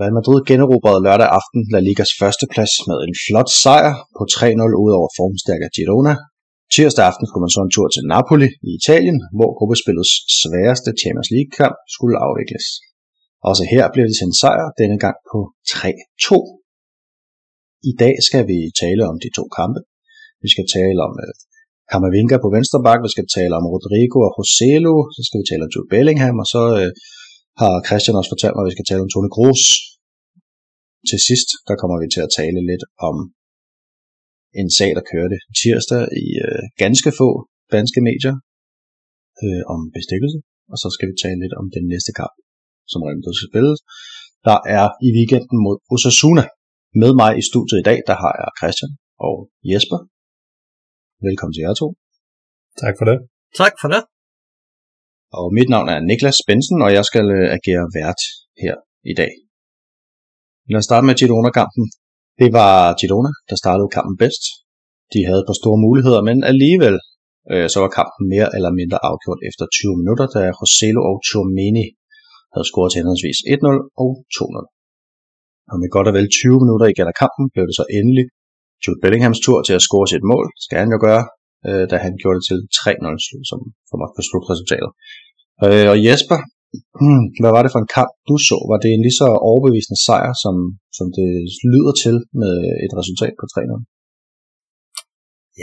Real Madrid generobrede lørdag aften La Ligas førsteplads med en flot sejr på 3-0 ud over formstærke Girona. Tirsdag aften skulle man så en tur til Napoli i Italien, hvor gruppespillets sværeste Champions League-kamp skulle afvikles. Også her blev det til en sejr, denne gang på 3-2. I dag skal vi tale om de to kampe. Vi skal tale om øh, uh, Kamavinga på venstre bak, vi skal tale om Rodrigo og Joselu, så skal vi tale om Jude Bellingham, og så øh, har Christian også fortalt mig, at vi skal tale om Tony Kroos. Til sidst, der kommer vi til at tale lidt om en sag, der kørte tirsdag i øh, ganske få danske medier øh, om bestikkelse, og så skal vi tale lidt om den næste kamp, som rent skal spilles. Der er i weekenden mod Osasuna. Med mig i studiet i dag, der har jeg Christian og Jesper. Velkommen til jer to. Tak for det. Tak for det. Og mit navn er Niklas Bensen, og jeg skal øh, agere vært her i dag. Lad os starte med Girona-kampen. Det var Girona, der startede kampen bedst. De havde et par store muligheder, men alligevel øh, så var kampen mere eller mindre afgjort efter 20 minutter, da Roselo og Chomini havde scoret til henholdsvis 1-0 og 2-0. Og med godt og vel 20 minutter igen af kampen blev det så endelig Jude Bellinghams tur til at score sit mål, skal han jo gøre, øh, da han gjorde det til 3-0, som for mig på slutresultatet. Øh, og Jesper, hmm, hvad var det for en kamp, du så? Var det en lige så overbevisende sejr, som, som det lyder til med et resultat på 3-0?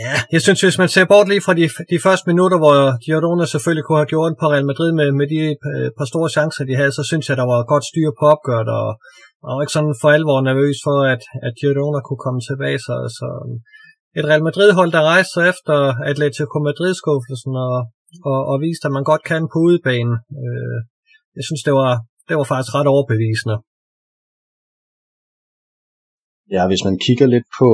Ja, jeg synes, hvis man ser bort lige fra de, de første minutter, hvor Girona selvfølgelig kunne have gjort på Real Madrid med, med de øh, par store chancer, de havde, så synes jeg, der var godt styr på opgøret, og, var ikke sådan for alvor nervøs for, at, at Girona kunne komme tilbage. Så, så øhm, et Real Madrid-hold, der rejste sig efter Atletico Madrid-skuffelsen og, og, og viste, at man godt kan på udebanen. Øh, jeg synes, det var, det var faktisk ret overbevisende. Ja, hvis man kigger lidt på,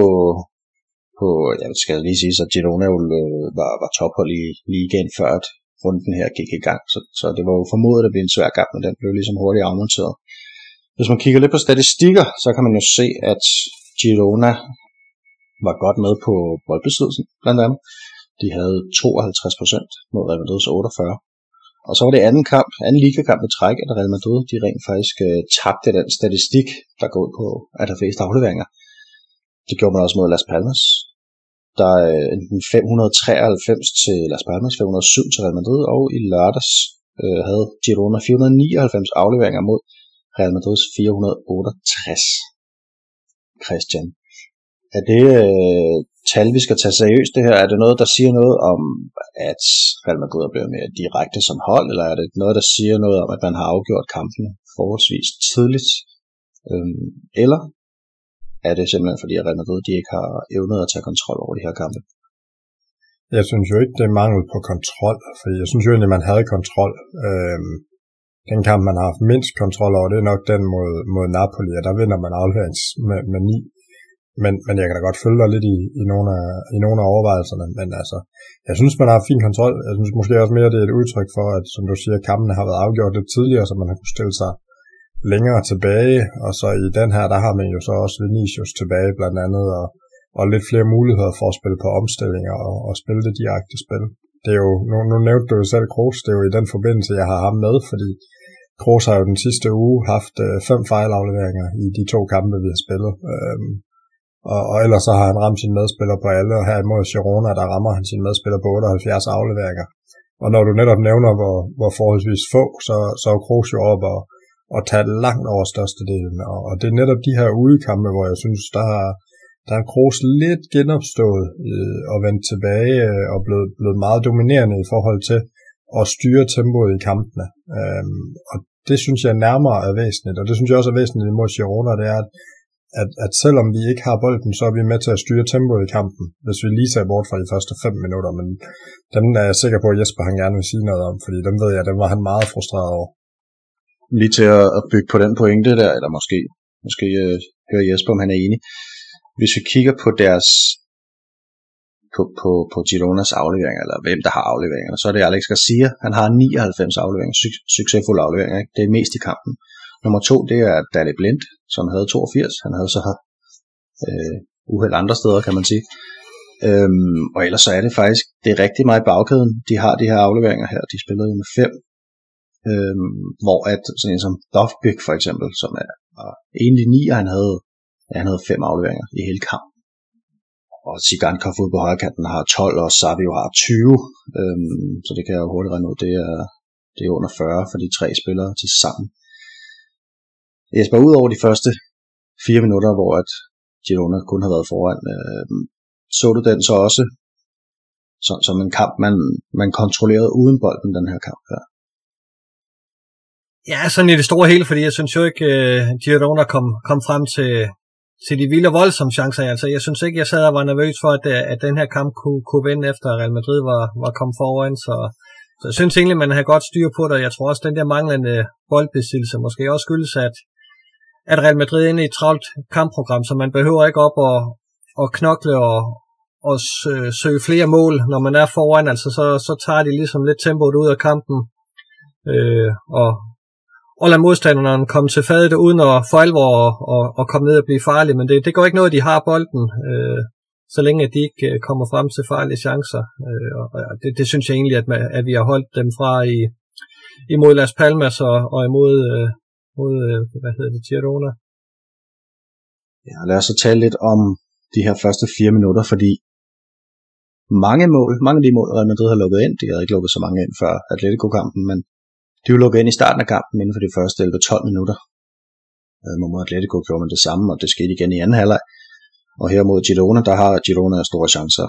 på jeg skal lige sige, at Girona jo øh, var, var tophold i ligaen før at runden her gik i gang, så, så det var jo formodet at blive en svær kamp, men den blev ligesom hurtigt afmonteret. Hvis man kigger lidt på statistikker, så kan man jo se, at Girona var godt med på boldbesiddelsen, blandt andet. De havde 52% mod Real Madrid's 48. Og så var det anden kamp, anden ligakamp med træk, at Real Madrid de rent faktisk uh, tabte den statistik, der går ud på, at der flest afleveringer. Det gjorde man også mod Las Palmas. Der er øh, enten 593 til Las Palmas, 507 til Real Madrid, og i lørdags uh, havde Girona 499 afleveringer mod Real Madrid's 468. Christian, er det øh, tal, vi skal tage seriøst det her? Er det noget, der siger noget om, at Real Madrid er blevet mere direkte som hold, eller er det noget, der siger noget om, at man har afgjort kampen forholdsvis tidligt? Øhm, eller er det simpelthen fordi, at Real Madrid de ikke har evnet at tage kontrol over de her kampe? Jeg synes jo ikke, det er mangel på kontrol, for jeg synes jo egentlig, at man havde kontrol. Øhm, den kamp, man har haft mindst kontrol over, det er nok den mod, mod Napoli, og der vinder man afleverings med, med 9 men, men jeg kan da godt følge dig lidt i, i, nogle af, i nogle af overvejelserne. Men altså, jeg synes, man har fin kontrol. Jeg synes måske også mere, det er et udtryk for, at som du siger, kampene har været afgjort lidt tidligere, så man har kunnet stille sig længere tilbage. Og så i den her, der har man jo så også Vinicius tilbage blandt andet, og, og lidt flere muligheder for at spille på omstillinger og, og spille det direkte spil. Det er jo, nu, nu nævnte du jo selv Kroos, det er jo i den forbindelse, jeg har ham med, fordi Kroos har jo den sidste uge haft øh, fem fejlafleveringer i de to kampe, vi har spillet. Øhm, og, og ellers så har han ramt sine medspillere på alle, og her imod Girona, der rammer han sine medspillere på 78 afleveringer. Og når du netop nævner, hvor, hvor forholdsvis få, så, så er Kroos jo op og, og tager langt over størstedelen. Og, og det er netop de her udekampe, hvor jeg synes, der har, der er Kroos lidt genopstået øh, og vendt tilbage øh, og blevet, blevet meget dominerende i forhold til at styre tempoet i kampene. Øhm, og det synes jeg nærmere er væsentligt, og det synes jeg også er væsentligt imod Girona, det er, at at, at selvom vi ikke har bolden, så er vi med til at styre tempoet i kampen, hvis vi lige ser bort fra de første 5 minutter, men den er jeg sikker på, at Jesper han gerne vil sige noget om, fordi dem ved jeg, dem var han meget frustreret over. Lige til at bygge på den pointe der, eller måske, måske øh, høre Jesper, om han er enig. Hvis vi kigger på deres på, på, på Gironas afleveringer, eller hvem der har afleveringer, så er det Alex Garcia. Han har 99 afleveringer, su- succesfulde afleveringer. Ikke? Det er mest i kampen. Nummer to, det er Danny Blind, som havde 82. Han havde så øh, uheld andre steder, kan man sige. Øhm, og ellers så er det faktisk, det er rigtig meget i bagkæden. De har de her afleveringer her, de spiller jo med fem. Øhm, hvor at sådan en som Dovbyk for eksempel, som er, var egentlig ni, og han havde, ja, han havde fem afleveringer i hele kampen. Og Sigankov ude på højre kanten har 12, og Savio har 20. Øhm, så det kan jeg jo hurtigt regne ud, det er, det er under 40 for de tre spillere til sammen. Jesper, ud over de første fire minutter, hvor at Girona kun har været foran, øh, så du den så også som, som en kamp, man, man kontrollerede uden bolden, den her kamp her? Ja, sådan i det store hele, fordi jeg synes jo ikke, uh, Girona kom, kom frem til, til de vilde voldsomme chancer. Altså, jeg synes ikke, jeg sad og var nervøs for, at, øh, at den her kamp kunne, kunne vinde efter Real Madrid var, var kommet foran. Så, så jeg synes egentlig, man har godt styr på det. Jeg tror også, at den der manglende boldbesiddelse måske også skyldes, at, at Real Madrid er inde i et travlt kampprogram, så man behøver ikke op og, og knokle og, og øh, søge flere mål, når man er foran. Altså, så, så tager de ligesom lidt tempoet ud af kampen. Øh, og, og lade modstanderne komme til fadet uden at for alvor og, og, komme ned og blive farlige. Men det, det går ikke noget, at de har bolden, øh, så længe de ikke øh, kommer frem til farlige chancer. Øh, og det, det synes jeg egentlig, at, man, at vi har holdt dem fra i, imod Las Palmas og, og imod, øh, mod øh, hvad hedder det, Girona. Ja, lad os så tale lidt om de her første fire minutter, fordi mange mål, mange af de mål, Real Madrid har lukket ind, de havde ikke lukket så mange ind før Atletico-kampen, men de var lukket ind i starten af kampen inden for de første 11-12 minutter. Øh, Momo Atletico gjorde man det samme, og det skete igen i anden halvleg. Og her mod Girona, der har Girona store chancer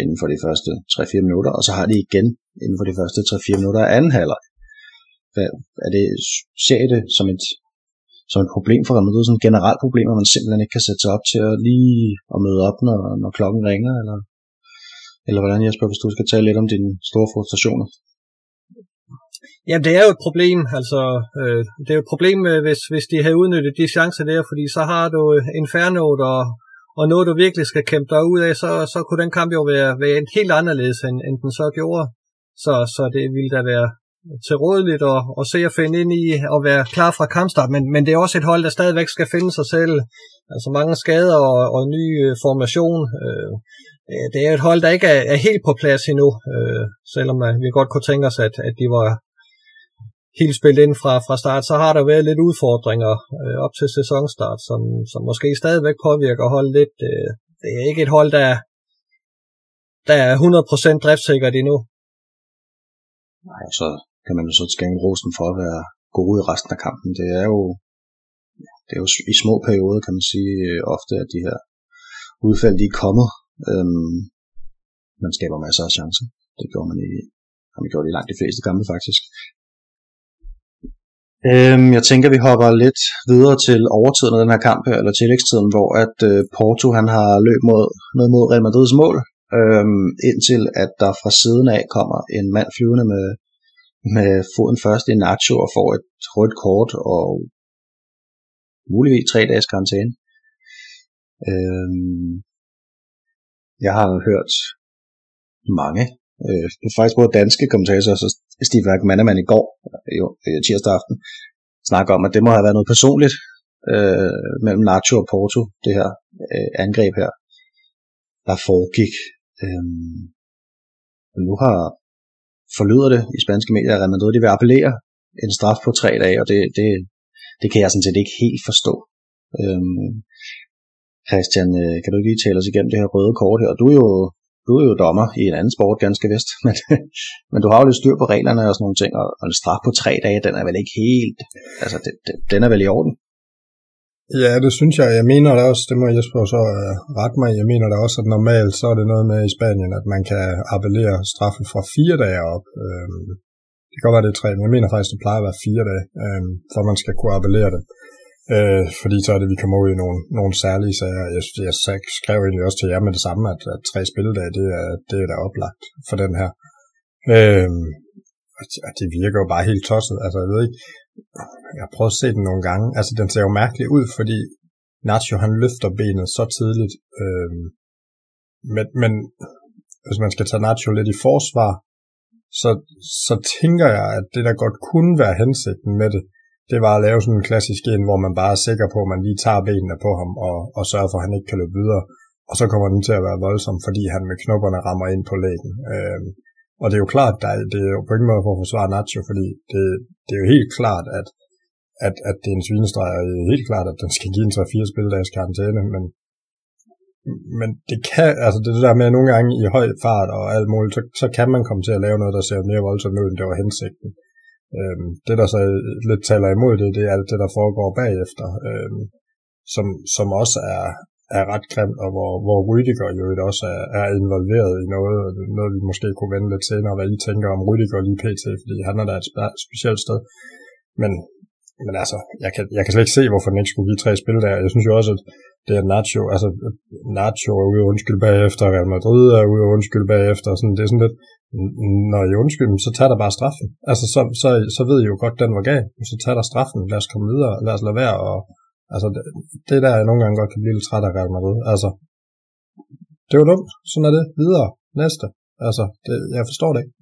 inden for de første 3-4 minutter, og så har de igen inden for de første 3-4 minutter af anden halvleg. Er det, ser I det som et, som et problem for Real Madrid, som et generelt problem, at man simpelthen ikke kan sætte sig op til at lige at møde op, når, når klokken ringer, eller, eller hvordan Jesper, hvis du skal tale lidt om dine store frustrationer? Jamen, det er jo et problem. Altså, øh, det er jo et problem, øh, hvis, hvis de havde udnyttet de chancer der, fordi så har du øh, en færnot og, og noget, du virkelig skal kæmpe dig ud af, så, så kunne den kamp jo være, være helt anderledes, end, end den så gjorde. Så, så det ville da være tilrådeligt at, at se at finde ind i og være klar fra kampstart, men, men det er også et hold, der stadigvæk skal finde sig selv. Altså mange skader og, og ny øh, formation. Øh, det er et hold, der ikke er, er helt på plads endnu, øh, selvom øh, vi godt kunne tænke os, at, at de var helt spillet ind fra, fra start, så har der været lidt udfordringer øh, op til sæsonstart, som, som måske stadigvæk påvirker holdet lidt. Øh, det er ikke et hold, der, der er 100% driftsikkert endnu. Nej, så kan man jo så skænge rosen for at være god i resten af kampen. Det er jo, det er jo i små perioder, kan man sige, øh, ofte, at de her udfald, de er kommet. Øhm, man skaber masser af chancer. Det gjorde man i, har man gjort i langt de fleste kampe faktisk. Øhm, jeg tænker, vi hopper lidt videre til overtiden af den her kamp, øh, eller tillægstiden, hvor at øh, Porto han har løb mod, ned mod Real Madrids mål, øhm, indtil at der fra siden af kommer en mand flyvende med, med foden først i Nacho og får et rødt kort og muligvis tre dages karantæne. Øhm, jeg har hørt mange, øh, faktisk både danske kommentatorer, så Steve Mannemann i går, jo, tirsdag aften, snakker om, at det må have været noget personligt øh, mellem Nacho og Porto, det her øh, angreb her, der foregik. Øh, nu har forlyder det i spanske medier, at Real Madrid de vil appellere en straf på tre dage, og det, det, det kan jeg sådan set ikke helt forstå. Øhm, Christian, øh, kan du ikke lige tale os igennem det her røde kort her? Du er jo, du er jo dommer i en anden sport, ganske vist, men, men du har jo lidt styr på reglerne og sådan nogle ting, og, og en straf på tre dage, den er vel ikke helt, altså den, den, den er vel i orden? Ja, det synes jeg. Jeg mener det også, det må Jesper så uh, rette mig, jeg mener det også, at normalt så er det noget med i Spanien, at man kan appellere straffen fra fire dage op. Øhm, det kan godt være, det er tre, men jeg mener faktisk, det plejer at være fire dage, øhm, for man skal kunne appellere det. Øh, Øh, fordi så er det, vi kommer ud i nogle, nogle særlige sager. Jeg, jeg skrev egentlig også til jer med det samme, at, at tre spilledage, det er, det er da oplagt for den her. Øh, at det virker jo bare helt tosset. Altså, jeg ved ikke, jeg har prøvet at se den nogle gange. Altså, den ser jo mærkelig ud, fordi Nacho, han løfter benet så tidligt. Øh, men, men hvis man skal tage Nacho lidt i forsvar, så, så tænker jeg, at det der godt kunne være hensigten med det, det var at lave sådan en klassisk en, hvor man bare er sikker på, at man lige tager benene på ham og, og sørger for, at han ikke kan løbe videre. og så kommer den til at være voldsom, fordi han med knopperne rammer ind på lægen. Øh, og det er jo klart, der, det er jo på ingen måde for at forsvare Nacho, fordi det, det er jo helt klart, at, at, at det er en svinestreg, og det er helt klart, at den skal give en 3-4 spildags karantæne, men, men det kan, altså det, det der med, at nogle gange i høj fart og alt muligt, så, så kan man komme til at lave noget, der ser mere voldsomt ud, end det var hensigten. Øhm, det, der så lidt taler imod det, det er alt det, der foregår bagefter, øhm, som, som også er, er ret grimt, og hvor, hvor Rydiger jo også er, er involveret i noget, noget vi måske kunne vende lidt senere, hvad I tænker om Rydiger lige pt, fordi han er da et specielt sted. Men, men altså, jeg kan, jeg kan slet ikke se, hvorfor den ikke skulle give tre spil der. Jeg synes jo også, at det er Nacho, altså Nacho er ude og undskylde bagefter, Real Madrid er ude og undskylde bagefter, sådan, det er sådan lidt, når I undskylder, så tager der bare straffen. Altså, så, så, så ved I jo godt, den var gal, så tager der straffen, lad os komme videre, lad os lade være, og altså, det, det der, jeg nogle gange godt kan blive lidt træt af Real Madrid, altså, det var dumt, sådan er det, videre, næste, altså, det, jeg forstår det ikke.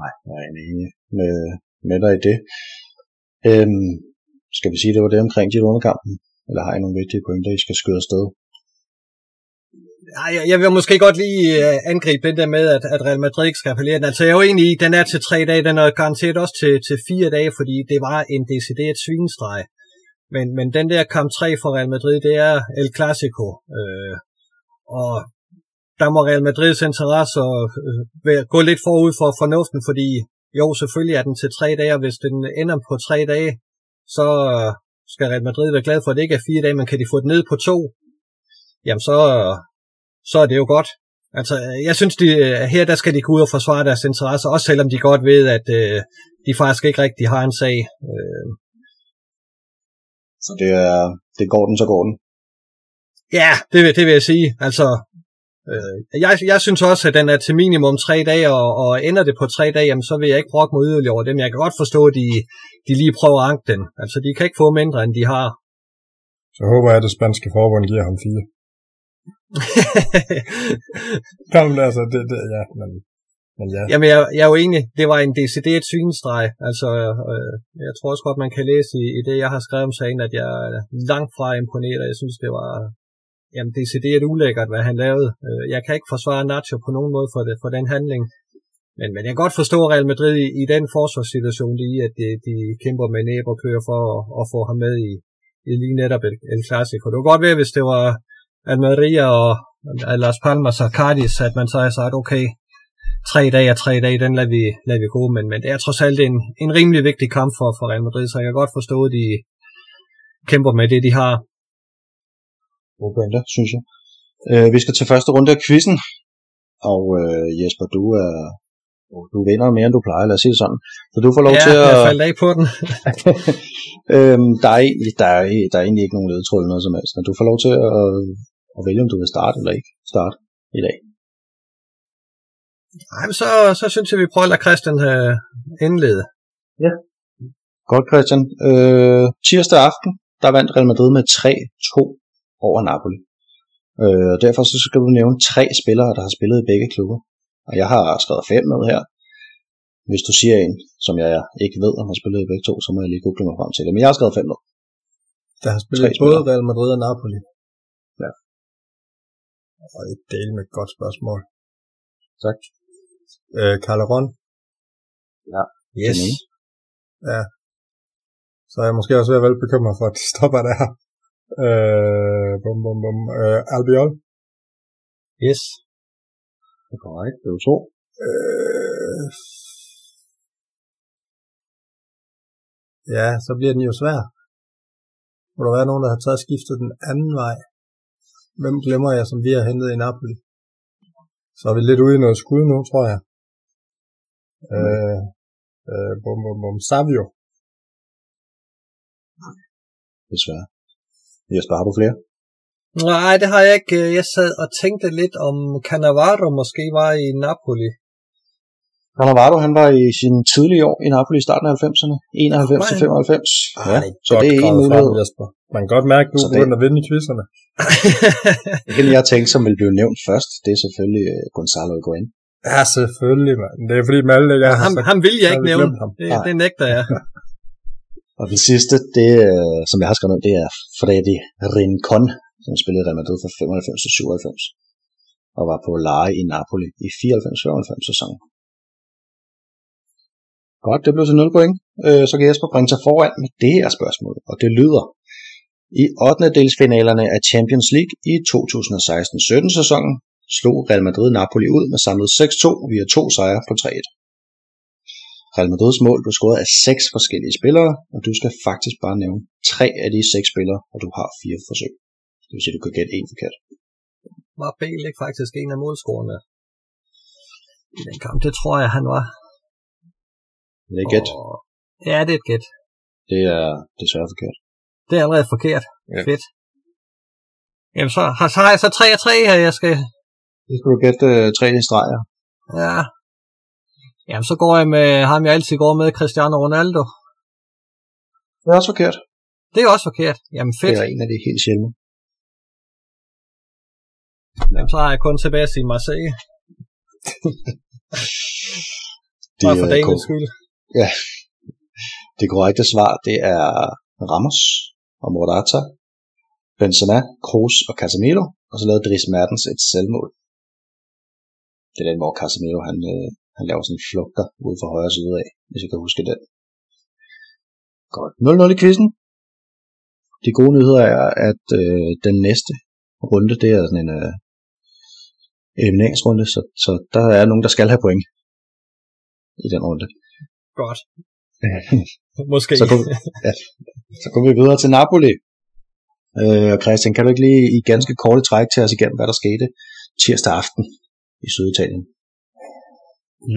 Nej, jeg er enig med, med dig i det. Øhm, skal vi sige, det var det omkring dit underkampen? Eller har I nogle vigtige pointer, I skal skyde afsted? Nej, jeg vil måske godt lige øh, angribe det der med, at, at Real Madrid ikke skal appellere den. Altså, jeg er jo enig i, den er til tre dage, den er garanteret også til, til fire dage, fordi det var en decideret svinestreg. Men, men den der kamp 3 for Real Madrid, det er El Clasico. Øh, og der må Real Madrids interesse øh, gå lidt forud for fornuften, fordi jo, selvfølgelig er den til tre dage, og hvis den ender på tre dage, så øh, skal Real Madrid være glad for, at det ikke er fire dage, men kan de få det ned på to, jamen så, så er det jo godt. Altså, jeg synes, de, her der skal de gå ud og forsvare deres interesser, også selvom de godt ved, at øh, de faktisk ikke rigtig har en sag. Øh. Så det er, det går den, så går den. Ja, det, det vil jeg sige. Altså, øh, jeg, jeg synes også, at den er til minimum tre dage, og, og ender det på tre dage, jamen, så vil jeg ikke brokke mig yderligere over dem. Jeg kan godt forstå, at de, de lige prøver at anke den. Altså, de kan ikke få mindre, end de har. Så håber jeg, at det spanske forbund giver ham fire. Jamen altså, det, det, ja, men, men ja. Jamen, jeg, jeg er jo enig, det var en decideret synestreg. Altså, øh, jeg tror også godt, man kan læse i, i det, jeg har skrevet om sagen, at jeg er langt fra imponeret. Jeg synes, det var jamen, decideret ulækkert, hvad han lavede. Øh, jeg kan ikke forsvare Nacho på nogen måde for, det, for den handling. Men, men jeg kan godt forstå Real Madrid i, i den forsvarssituation, de, at de, de kæmper med næb og kører for at, at få ham med i, i lige netop El, El Clasico. Det kunne godt være, hvis det var Almeria og Las Palmas og Cardis, at man så har sagt, okay, tre dage og tre dage, den lader vi, lader vi gå, men, men det er trods alt en, en rimelig vigtig kamp for, for Real Madrid, så jeg kan godt forstå, at de kæmper med det, de har. Gode pointer, synes jeg. Øh, vi skal til første runde af quizzen, og øh, Jesper, du er du vinder mere, end du plejer, lad os sige det sådan. Så du får lov ja, til at... jeg faldt af på den. øhm, der, er, der, er, der er egentlig ikke nogen ledtråd eller noget som helst, men du får lov til at, at vælge, om du vil starte eller ikke starte i dag. Nej, så, så synes jeg, vi prøver at lade Christian uh, indlede. Ja. Godt, Christian. Øh, tirsdag aften, der vandt Real Madrid med 3-2 over Napoli. Øh, derfor så skal du nævne tre spillere, der har spillet i begge klubber. Og jeg har skrevet fem med her. Hvis du siger en, som jeg ikke ved, om har spillet i begge to, så må jeg lige google mig frem til det. Men jeg har skrevet fem med. Der har spillet Tre både Real Madrid og Napoli. Og et del med et godt spørgsmål. Tak. Øh, Calderon. Ja. Yes. Ja. Så er jeg måske også ved at være bekymret for, at det stopper der. Øh, bum, bum, bum. Øh, Albiol. Yes. Det er korrekt. Det er to. Øh... Ja, så bliver den jo svær. Må der være nogen, der har taget skiftet den anden vej? Hvem glemmer jeg, som vi har hentet i Napoli? Så er vi lidt ude i noget skud nu, tror jeg. Mm. Øh, øh, bum, bum, bum. Savio. Desværre. Jesper, har du flere? Nej, det har jeg ikke. Jeg sad og tænkte lidt om Cannavaro måske var i Napoli. Cannavaro, han var i sin tidlige år i Napoli i starten af 90'erne. 91 til 95. Ja, så det er en mulighed. Man kan godt mærke, at du er begyndt at vinde i quizzerne. det jeg tænkte, som vil blive nævnt først, det er selvfølgelig øh, Gonzalo Higuain. Ja, selvfølgelig, man. Det er fordi Malte, jeg ham, så, ham vil jeg ikke nævne. Det, det nægter jeg. og den sidste, det, øh, som jeg har skrevet ned, det er Freddy Rincon som spillede Real Madrid fra 95 til 97, og var på leje i Napoli i 94-95 sæsonen. Godt, det blev til 0 point. Øh, så kan Jesper bringe sig foran med det her spørgsmål, og det lyder. I 8. delsfinalerne af Champions League i 2016-17 sæsonen slog Real Madrid Napoli ud med samlet 6-2 via to sejre på 3-1. Real Madrids mål blev scoret af seks forskellige spillere, og du skal faktisk bare nævne tre af de seks spillere, og du har fire forsøg. Det vil sige, at du kan gætte en forkert. Var Bale ikke faktisk en af målscorerne i den kamp? Det tror jeg, han var. Det er gæt. Og... Ja, det er et gæt. Det er desværre forkert. Det er allerede forkert. Ja. Fedt. Jamen, så har, så har jeg så 3 af 3 her, jeg skal... Det skal du gætte øh, tre i streger. Ja. Jamen, så går jeg med ham, jeg altid går med, Cristiano Ronaldo. Det er også forkert. Det er også forkert. Jamen, fedt. Det er en af de helt sjældne. Jamen, så har jeg kun tilbage at sige Marseille. Det, Bare for er dagens ko- Ja, det korrekte svar, det er Ramos og Morata, Benzema, Kroos og Casemiro, og så lavede Dries Mertens et selvmål. Det er den, hvor Casemiro han, øh, han laver sådan en flugter ude for højre side af, hvis jeg kan huske den. Godt. 0-0 i quizzen. De gode nyheder er, at øh, den næste runde, det er sådan en øh, elimineringsrunde, så, så der er nogen, der skal have point i den runde. Godt. Måske. Så går, ja, så går vi videre til Napoli. Øh, og Christian, kan du ikke lige i ganske korte træk til os igennem, hvad der skete tirsdag aften i Syditalien?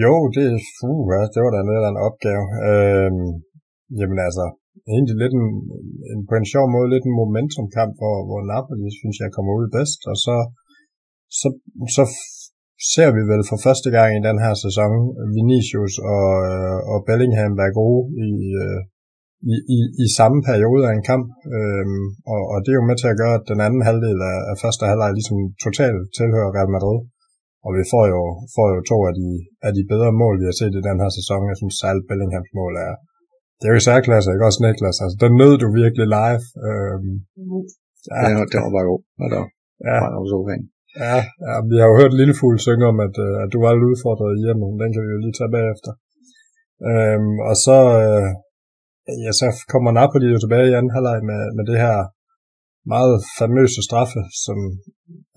Jo, det, uh, det var da lidt af en opgave. Øhm, jamen altså, egentlig lidt en, en, på en sjov måde lidt en momentumkamp, hvor, hvor Napoli, synes jeg, kommer ud bedst, og så, så, så ser vi vel for første gang i den her sæson Vinicius og, øh, og Bellingham være gode i, øh, i, i, i samme periode af en kamp, øhm, og, og det er jo med til at gøre, at den anden halvdel af, af første halvleg ligesom totalt tilhører Real Madrid. Og vi får jo, får jo to af de, af de bedre mål, vi har set i den her sæson. Jeg synes særligt Bellinghams mål er, det er jo i særklasse, ikke også Niklas? Altså, den nød du virkelig live. Øhm, Ja, det, var, det var bare god. Ja, det var, ja, var så fan. Ja, ja, vi har jo hørt Lillefugl synge om, at, øh, at du var lidt udfordret i hjemme. Den kan vi jo lige tage bagefter. Øhm, og så, øh, ja, så kommer Napoli jo tilbage i anden halvleg med, med det her meget famøse straffe, som,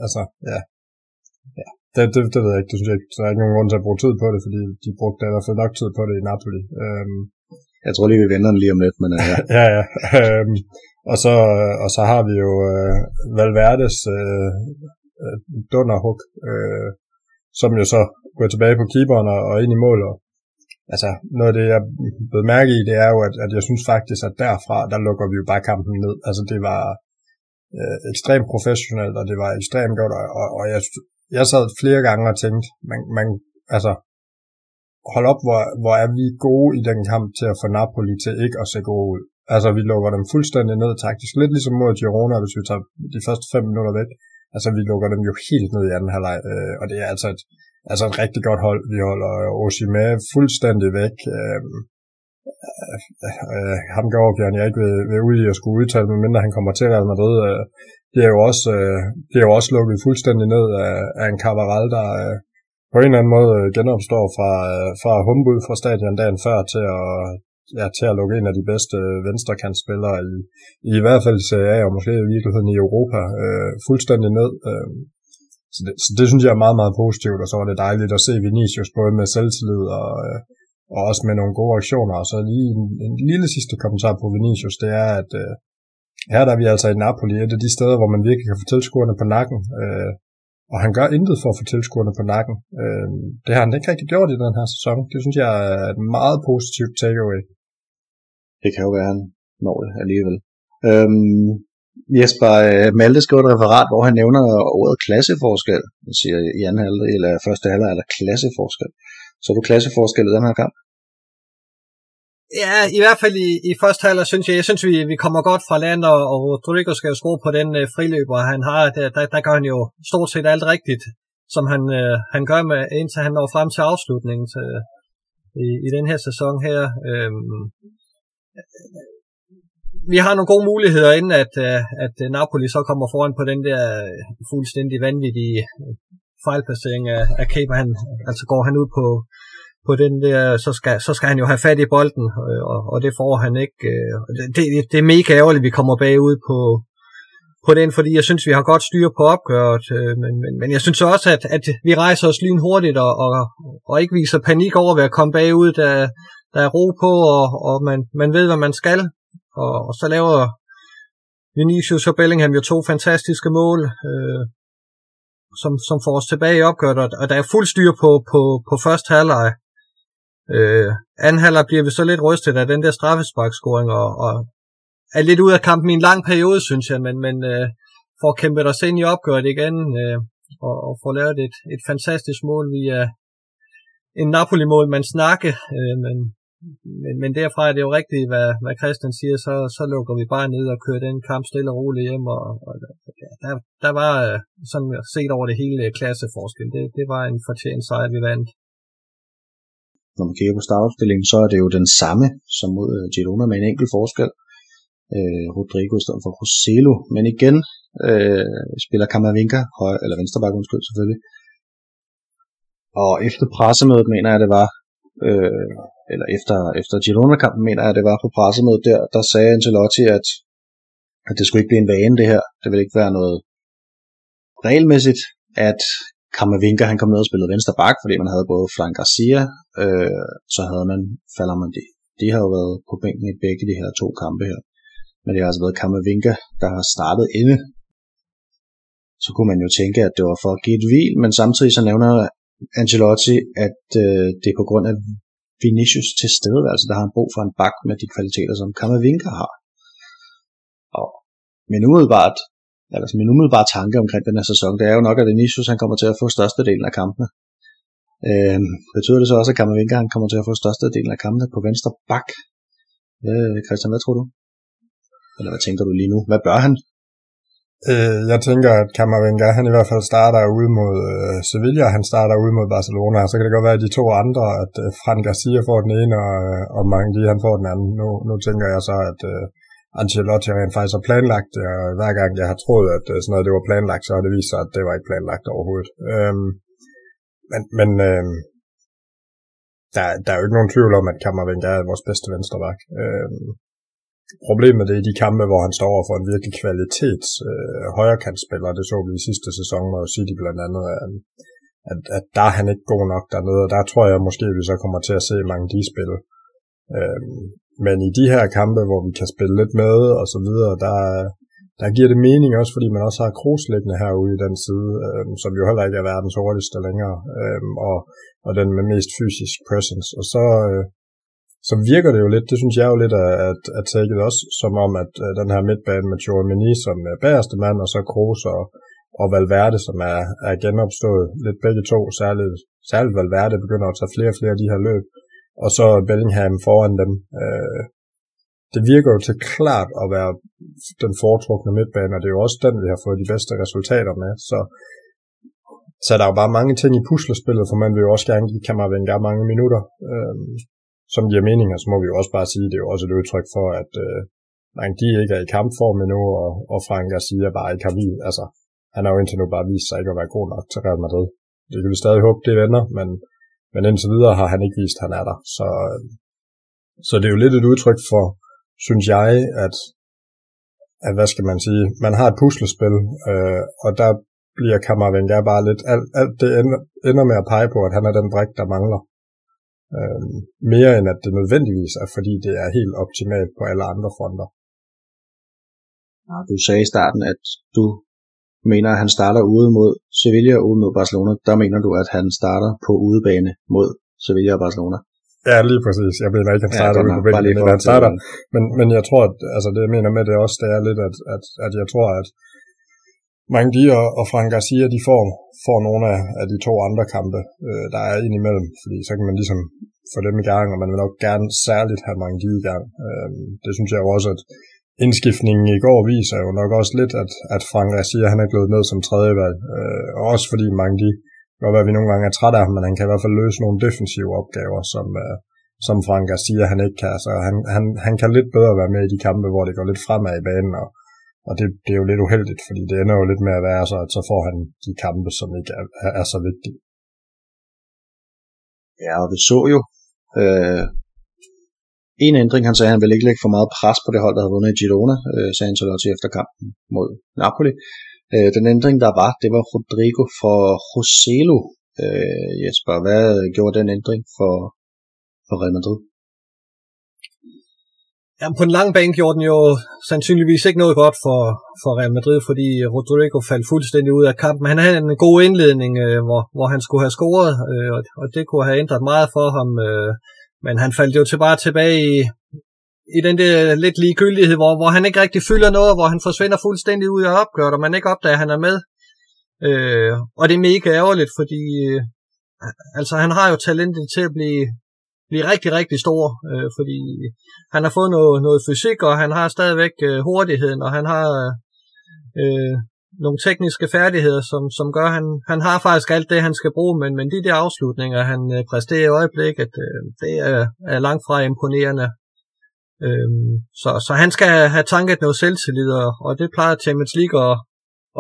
altså, ja, ja det, det, det ved jeg ikke, det synes jeg ikke, så der er ikke nogen grund til at bruge tid på det, fordi de brugte i hvert fald nok tid på det i Napoli. Øhm, Jeg tror lige, vi vender den lige om lidt, men øh, ja. ja, ja. Øhm, og, så, og så har vi jo øh, Valverdes øh, øh, dunderhug, øh, som jo så går tilbage på keeperen og, og ind i mål. Og, altså, noget af det, jeg blev mærke i, det er jo, at, at jeg synes faktisk, at derfra, der lukker vi jo bare kampen ned. Altså, det var øh, ekstremt professionelt, og det var ekstremt godt, og, og, og jeg, jeg sad flere gange og tænkte, man, man, altså, hold op, hvor, hvor er vi gode i den kamp til at få Napoli til ikke at se gode ud. Altså, vi lukker dem fuldstændig ned taktisk. Lidt ligesom mod Girona, hvis vi tager de første fem minutter væk. Altså, vi lukker dem jo helt ned i anden halvleg, øh, og det er altså et, altså et rigtig godt hold. Vi holder Oshima fuldstændig væk. Øhm, øh, øh, øh, ham Georgian, jeg ikke vil, vil ud i at skulle udtale, medmindre han kommer til Real Madrid. Øh, det er jo også, øh, det er jo også lukket fuldstændig ned af, af en Cabral, der øh, på en eller anden måde øh, genopstår fra, øh, fra humbud fra stadion dagen før til at, ja, til at lukke en af de bedste øh, venstrekantspillere i, i, hvert fald i Serie A, og måske i virkeligheden i Europa, øh, fuldstændig ned. Øh, så, det, så det synes jeg er meget, meget positivt, og så var det dejligt at se Vinicius både med selvtillid og, øh, og også med nogle gode aktioner. Og så lige en, en lille sidste kommentar på Vinicius, det er, at øh, her der er vi altså i Napoli, et af de steder, hvor man virkelig kan få tilskuerne på nakken. Øh, og han gør intet for at få tilskuerne på nakken. Øh, det har han ikke rigtig gjort i den her sæson. Det synes jeg er et meget positivt takeaway. det kan jo være, han når det alligevel. Øhm, Jesper øh, Malte skrev et referat, hvor han nævner ordet klasseforskel. Han siger i anden halvdel, eller første halvdel, eller klasseforskel. Så er du klasseforskel i den her kamp? Ja, i hvert fald i, i første halvleg synes jeg, jeg synes, vi, vi kommer godt fra land, og, og Rodrigo skal jo score på den øh, friløber, han har. Der, der, der gør han jo stort set alt rigtigt, som han, øh, han gør med, indtil han når frem til afslutningen til, i, i den her sæson her. Øhm, vi har nogle gode muligheder, inden at, øh, at øh, Napoli så kommer foran på den der øh, fuldstændig vanvittige øh, fejlplacering af, af Cape. Han, altså går han ud på, på den der, så skal, så skal han jo have fat i bolden, øh, og, og det får han ikke. Øh, det, det er mega ærgerligt, at vi kommer bagud på, på den, fordi jeg synes, vi har godt styr på opgøret, øh, men, men, men jeg synes også, at, at vi rejser os lynhurtigt og, og, og ikke viser panik over ved at komme bagud, der, der er ro på, og, og man, man ved, hvad man skal, og, og så laver Vinicius og Bellingham jo to fantastiske mål, øh, som, som får os tilbage i opgøret, og der er fuld styr på, på, på første halvleg. Øh, anden halvleg bliver vi så lidt rystet af den der straffesparkscoring, og, og er lidt ud af kampen i en lang periode, synes jeg, men, men øh, får kæmpet os ind i opgøret igen, øh, og, og får lavet et, et fantastisk mål via en Napoli-mål, man snakke, øh, men, men, men derfra er det jo rigtigt, hvad, hvad Christian siger, så, så lukker vi bare ned og kører den kamp stille og roligt hjem, og, og ja, der, der var øh, sådan set over det hele klasseforskel. Det, det var en fortjent sejr, vi vandt. Når man kigger på startopstillingen, så er det jo den samme som mod øh, Girona med en enkelt forskel. Øh, Rodrigo i stedet for Roselo. Men igen øh, spiller Kamavinga, høj, eller venstreback undskyld selvfølgelig. Og efter pressemødet mener jeg, det var, øh, eller efter, efter Girona-kampen mener jeg, det var på pressemødet der, der sagde Ancelotti, at, at det skulle ikke blive en vane det her. Det ville ikke være noget regelmæssigt, at Kamavinga han kom ned og spillede venstre bak, fordi man havde både Frank Garcia, øh, så havde man Falamandi. De har jo været på bænken i begge de her to kampe her. Men det har altså været Kamavinga, der har startet inde. Så kunne man jo tænke, at det var for at give et hvil, men samtidig så nævner Ancelotti, at øh, det er på grund af Vinicius til stede, altså der har han brug for en bak med de kvaliteter, som Kamavinga har. Og men umiddelbart, altså min umiddelbare tanke omkring den her sæson, det er jo nok, at Vinicius han kommer til at få størstedelen af kampene. Øh, betyder det så også, at Kamavinga han kommer til at få størstedelen af kampene på venstre bak? Øh, Christian, hvad tror du? Eller hvad tænker du lige nu? Hvad bør han? Øh, jeg tænker, at Camavinga, han i hvert fald starter ud mod øh, Sevilla, han starter ud mod Barcelona, så kan det godt være, at de to andre, at øh, Fran Garcia får den ene, og, øh, og Mangli, han får den anden. Nu, nu tænker jeg så, at øh, Ancelotti rent faktisk har planlagt det, og hver gang jeg har troet, at øh, sådan noget det var planlagt, så har det vist sig, at det var ikke planlagt overhovedet. Øhm, men men øhm, der, der er jo ikke nogen tvivl om, at Kammervenger er vores bedste venstreback. Øhm, Problemet det er de kampe, hvor han står over for en virkelig kvalitets øh, højrekantspiller. Det så vi i sidste sæson med City blandt andet, at, at, at der er han ikke god nok dernede, og der tror jeg måske, at vi så kommer til at se mange de spil. Øhm, men i de her kampe, hvor vi kan spille lidt med og så videre, der, der giver det mening også, fordi man også har Kroos liggende herude i den side, øh, som jo heller ikke er verdens hurtigste længere, øh, og, og den med mest fysisk presence. Og så, øh, så virker det jo lidt, det synes jeg jo lidt at, at, at taget også, som om at uh, den her midtbane med Chouameni som er bagerste mand, og så Kroos og, og Valverde, som er, er genopstået lidt begge to, særligt, særligt Valverde begynder at tage flere og flere af de her løb, og så Bellingham foran dem. Uh, det virker jo til klart at være den foretrukne midtbane, og det er jo også den, vi har fået de bedste resultater med, så så der er jo bare mange ting i puslespillet, for man vil jo også gerne give Kammervenga mange minutter. øh, som giver mening, og så må vi jo også bare sige, det er jo også et udtryk for, at øh, man, de ikke er i kampform endnu, og, og Frank Garcia bare ikke har vist, altså han har jo indtil nu bare vist sig ikke at være god nok til Real Madrid. Det kan vi stadig håbe, det vender, men, men indtil videre har han ikke vist, at han er der. Så, øh, så det er jo lidt et udtryk for, synes jeg, at, at hvad skal man sige, man har et puslespil, øh, og der bliver Kammervenga bare lidt, alt, alt det ender, ender med at pege på, at han er den brik, der mangler. Øh, mere end at det nødvendigvis er, fordi det er helt optimalt på alle andre fronter. Du sagde i starten, at du mener, at han starter ude mod Sevilla og ude mod Barcelona. Der mener du, at han starter på udebane mod Sevilla og Barcelona. Ja, lige præcis. Jeg mener ikke, at han starter ja, ude på begge, men han starter. Men, men jeg tror, at altså, det jeg mener med det også, det er lidt, at, at, at jeg tror, at Mangdi og, og Frank Garcia, de får, får nogle af, af de to andre kampe, øh, der er ind imellem, fordi så kan man ligesom få dem i gang, og man vil nok gerne særligt have Mangdi i gang. Øh, det synes jeg jo også, at indskiftningen i går viser jo nok også lidt, at, at Frank Garcia, han er gået ned som tredjevalg, øh, også fordi mange de, godt være, at vi nogle gange er trætte af ham, men han kan i hvert fald løse nogle defensive opgaver, som, øh, som Frank Garcia han ikke kan. Så han, han, han kan lidt bedre være med i de kampe, hvor det går lidt fremad i banen, og, og det, det er jo lidt uheldigt, fordi det ender jo lidt med at være så, at så får han de kampe, som ikke er, er, er så vigtige. Ja, og vi så jo øh, en ændring, han sagde, at han ville ikke lægge for meget pres på det hold, der havde vundet i Girona, øh, sagde Ancelotti efter kampen mod Napoli. Øh, den ændring, der var, det var Rodrigo for Roselo. Øh, Jesper, hvad gjorde den ændring for, for Real Madrid? Jamen, på en lang bane gjorde den jo sandsynligvis ikke noget godt for, for Real Madrid, fordi Rodrigo faldt fuldstændig ud af kampen. Han havde en god indledning, øh, hvor, hvor han skulle have scoret, øh, og, og det kunne have ændret meget for ham. Øh, men han faldt jo til bare tilbage i, i den der lidt ligegyldighed, hvor, hvor han ikke rigtig fylder noget, hvor han forsvinder fuldstændig ud af opgøret, og man ikke opdager, at han er med. Øh, og det er mega ærgerligt, fordi øh, altså, han har jo talentet til at blive, blive rigtig, rigtig stor, øh, fordi han har fået noget, noget fysik, og han har stadigvæk øh, hurtigheden, og han har øh, nogle tekniske færdigheder, som, som gør, at han, han har faktisk alt det, han skal bruge, men, men de der afslutninger, han øh, præsterer i øjeblikket, øh, det er, er langt fra imponerende. Øhm, så, så han skal have tanket noget selvtillid, og, og det plejer Champions League at,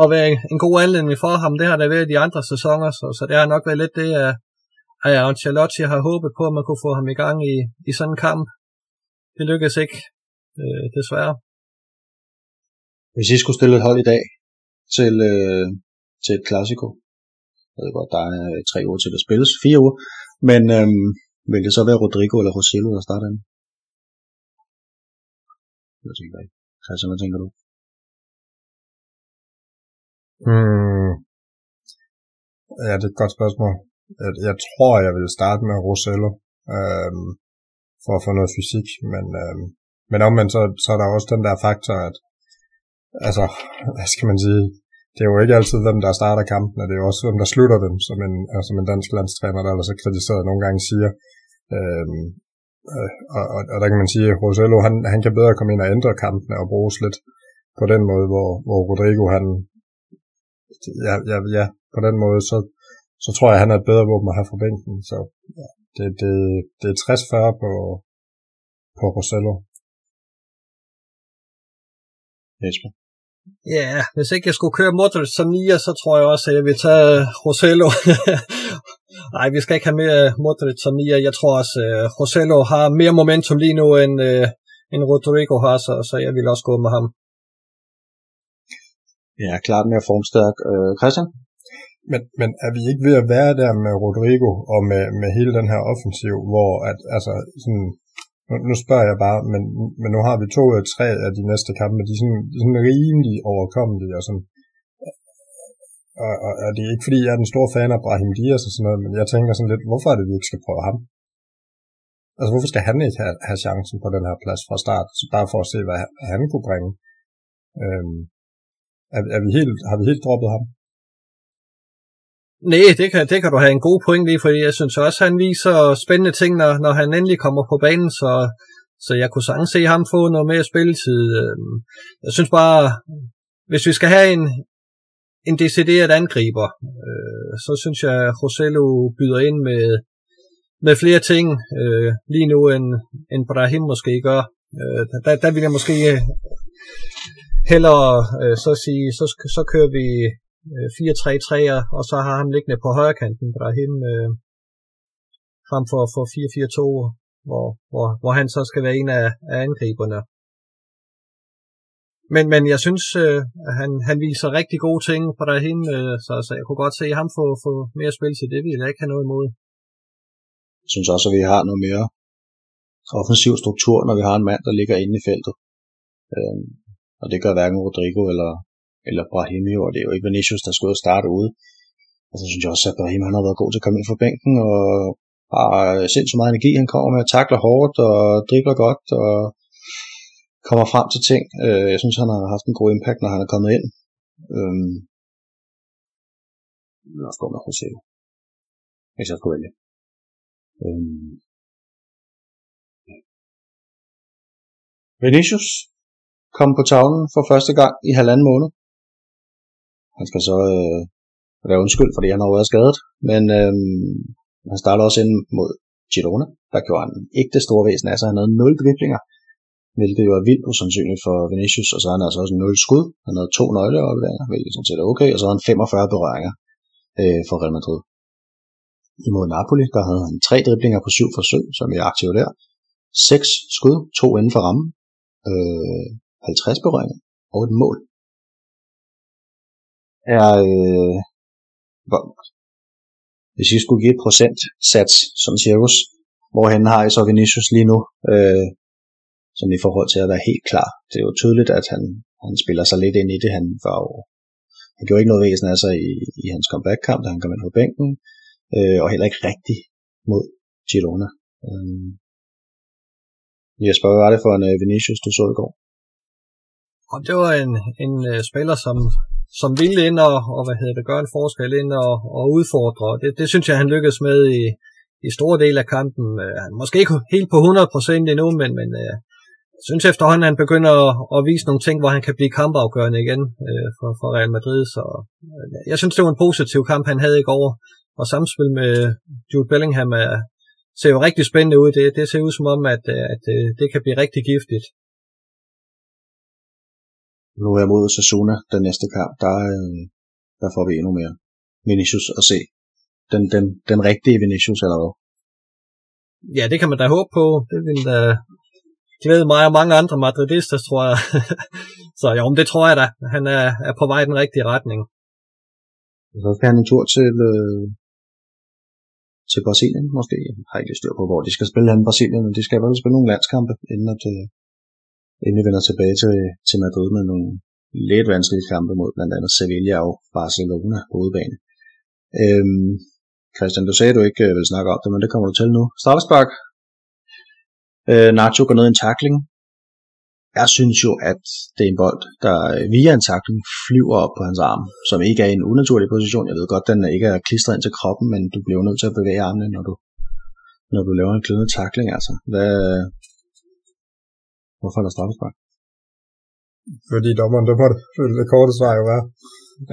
at være en, en god anledning for ham. Det har der været i de andre sæsoner, så, så det har nok været lidt det, at, at Ancelotti har håbet på, at man kunne få ham i gang i, i sådan en kamp. Det lykkedes ikke, øh, desværre. Hvis I skulle stille et hold i dag til, øh, til et klassiko, jeg ved godt, der er øh, tre uger til at spilles, fire uger, men øh, vil det så være Rodrigo eller Rosello, der starter den? Jeg tænker ikke. Christian, hvad tænker du? Hmm. Ja, det er et godt spørgsmål. Jeg, jeg tror, jeg vil starte med Rosello, øhm, for at få noget fysik, men, øhm, men omvendt, så, så er der også den der faktor, at altså, hvad skal man sige, det er jo ikke altid dem, der starter kampene, det er jo også dem, der slutter dem, som en, altså, som en dansk landstræner, der så kritiseret nogle gange siger. Øhm, øh, og, og, og, der kan man sige, at Rosello, han, han kan bedre komme ind og ændre kampene og bruges lidt på den måde, hvor, hvor Rodrigo, han, ja, ja, ja, på den måde, så, så tror jeg, han er et bedre våben at have fra bænken, så ja, det, det, det er 60-40 på, på Rosello. Jesper? Ja, hvis ikke jeg skulle køre Modric som nier, så tror jeg også, at jeg vil tage Rosello. Nej, vi skal ikke have mere Modric som nier. Jeg tror også, at uh, Rosello har mere momentum lige nu, end, uh, end Rodrigo har, så, så jeg vil også gå med ham. Ja, klart mere formstærk. Uh, Christian? Men, men er vi ikke ved at være der med Rodrigo og med, med hele den her offensiv, hvor at, altså, sådan, nu, nu spørger jeg bare, men, men nu har vi to eller tre af de næste kampe, de er sådan, de er sådan rimelig overkommelige og sådan. Og, og, og, det er ikke fordi, jeg er den store fan af Brahim Dias og sådan noget, men jeg tænker sådan lidt, hvorfor er det, vi ikke skal prøve ham? Altså, hvorfor skal han ikke have, have chancen på den her plads fra start, så bare for at se, hvad, hvad han kunne bringe? Øhm, er, er vi helt, har vi helt droppet ham? Nej, det kan, det kan du have en god point i, fordi jeg synes også, at han viser spændende ting, når, når han endelig kommer på banen, så, så jeg kunne sagtens se ham få noget mere spilletid. Øhm, jeg synes bare, hvis vi skal have en, en decideret angriber, øh, så synes jeg, at Rosello byder ind med, med flere ting øh, lige nu, end, end Brahim måske gør. Øh, der, der vil jeg måske øh, hellere øh, så sige, så, så kører vi Øh, 4-3-3'er, og så har han liggende på højre kanten, Brahim, øh, frem for, for 4-4-2, hvor, hvor, hvor han så skal være en af, af angriberne. Men, men jeg synes, øh, at han, han viser rigtig gode ting på derhen, øh, så, så jeg kunne godt se ham få, få mere spil til det, vil jeg ikke have noget imod. Jeg synes også, at vi har noget mere offensiv struktur, når vi har en mand, der ligger inde i feltet. Øh, og det gør hverken Rodrigo eller, eller Brahimi, og det er jo ikke Vinicius, der skulle starte ude. Og så synes jeg også, at Brahim han har været god til at komme ind fra bænken, og har sindssygt meget energi, han kommer med, takler hårdt og dribler godt, og kommer frem til ting. Øh, jeg synes, han har haft en god impact, når han er kommet ind. Øhm, jeg også gå med Jose, hvis jeg skulle vælge. Øhm, Vinicius kom på tavlen for første gang i halvanden måned. Han skal så øh, være undskyld, fordi han har været skadet, men øh, han starter også ind mod Girona der gjorde han ikke det store væsen. Altså han havde 0 driblinger, hvilket jo er vildt usandsynligt for Vinicius, og så havde han altså også 0 skud. Han havde to nøgleopderinger, hvilket sådan set er okay, og så havde han 45 berøringer øh, for Real Madrid. Imod Napoli, der havde han tre driblinger på syv forsøg, som er aktive der. Seks skud, to inden for rammen, øh, 50 berøringer og et mål. Er, øh, hvis I skulle give et procentsats, som cirkus, hvorhen har I så Vinicius lige nu, øh, som i forhold til at være helt klar. Det er jo tydeligt, at han, han spiller sig lidt ind i det. Han var jo, han gjorde ikke noget væsen af sig i, i hans comeback-kamp, da han kom ind på bænken, øh, og heller ikke rigtig mod Girona. Øh, Jesper, hvad var det for en øh, Vinicius, du så i går? Og det var en, en øh, spiller, som, som ville ind og, og hvad hedder det, gøre en forskel ind og, og udfordre. Det, det synes jeg, han lykkedes med i, i store dele af kampen. Øh, han måske ikke helt på 100% endnu, men, men uh, jeg synes efterhånden, han begynder at, at vise nogle ting, hvor han kan blive kampafgørende igen øh, for, for Real Madrid. Så jeg synes, det var en positiv kamp, han havde i går. Og samspil med Jude Bellingham er, ser jo rigtig spændende ud. Det, det ser ud som om, at, at, at det kan blive rigtig giftigt. Nu er mod Sasuna den næste kamp. Der, der får vi endnu mere Vinicius at se. Den, den, den rigtige Vinicius eller hvad? Ja, det kan man da håbe på. Det vil da glæde mig og mange andre madridister, tror jeg. Så jo, det tror jeg da. Han er, er på vej i den rigtige retning. Så skal han en tur til, øh, til Brasilien, måske. Jeg har ikke styr på, hvor de skal spille hen i Brasilien, men de skal vel spille nogle landskampe, inden, at, øh, inden vi vender tilbage til, til Madrid med nogle lidt vanskelige kampe mod blandt andet Sevilla og Barcelona på udebane. Øhm, Christian, du sagde, at du ikke øh, vil snakke om det, men det kommer du til nu. Straffespark. Øh, Nacho går ned i en tackling, jeg synes jo, at det er en bold, der øh, via en takling flyver op på hans arm, som ikke er i en unaturlig position. Jeg ved godt, den øh, ikke er klistret ind til kroppen, men du bliver nødt til at bevæge armene, når du, når du laver en glidende takling. Altså. Hvad, hvorfor er der straffespark? Fordi dommeren dømmer det, det korte svar jo være.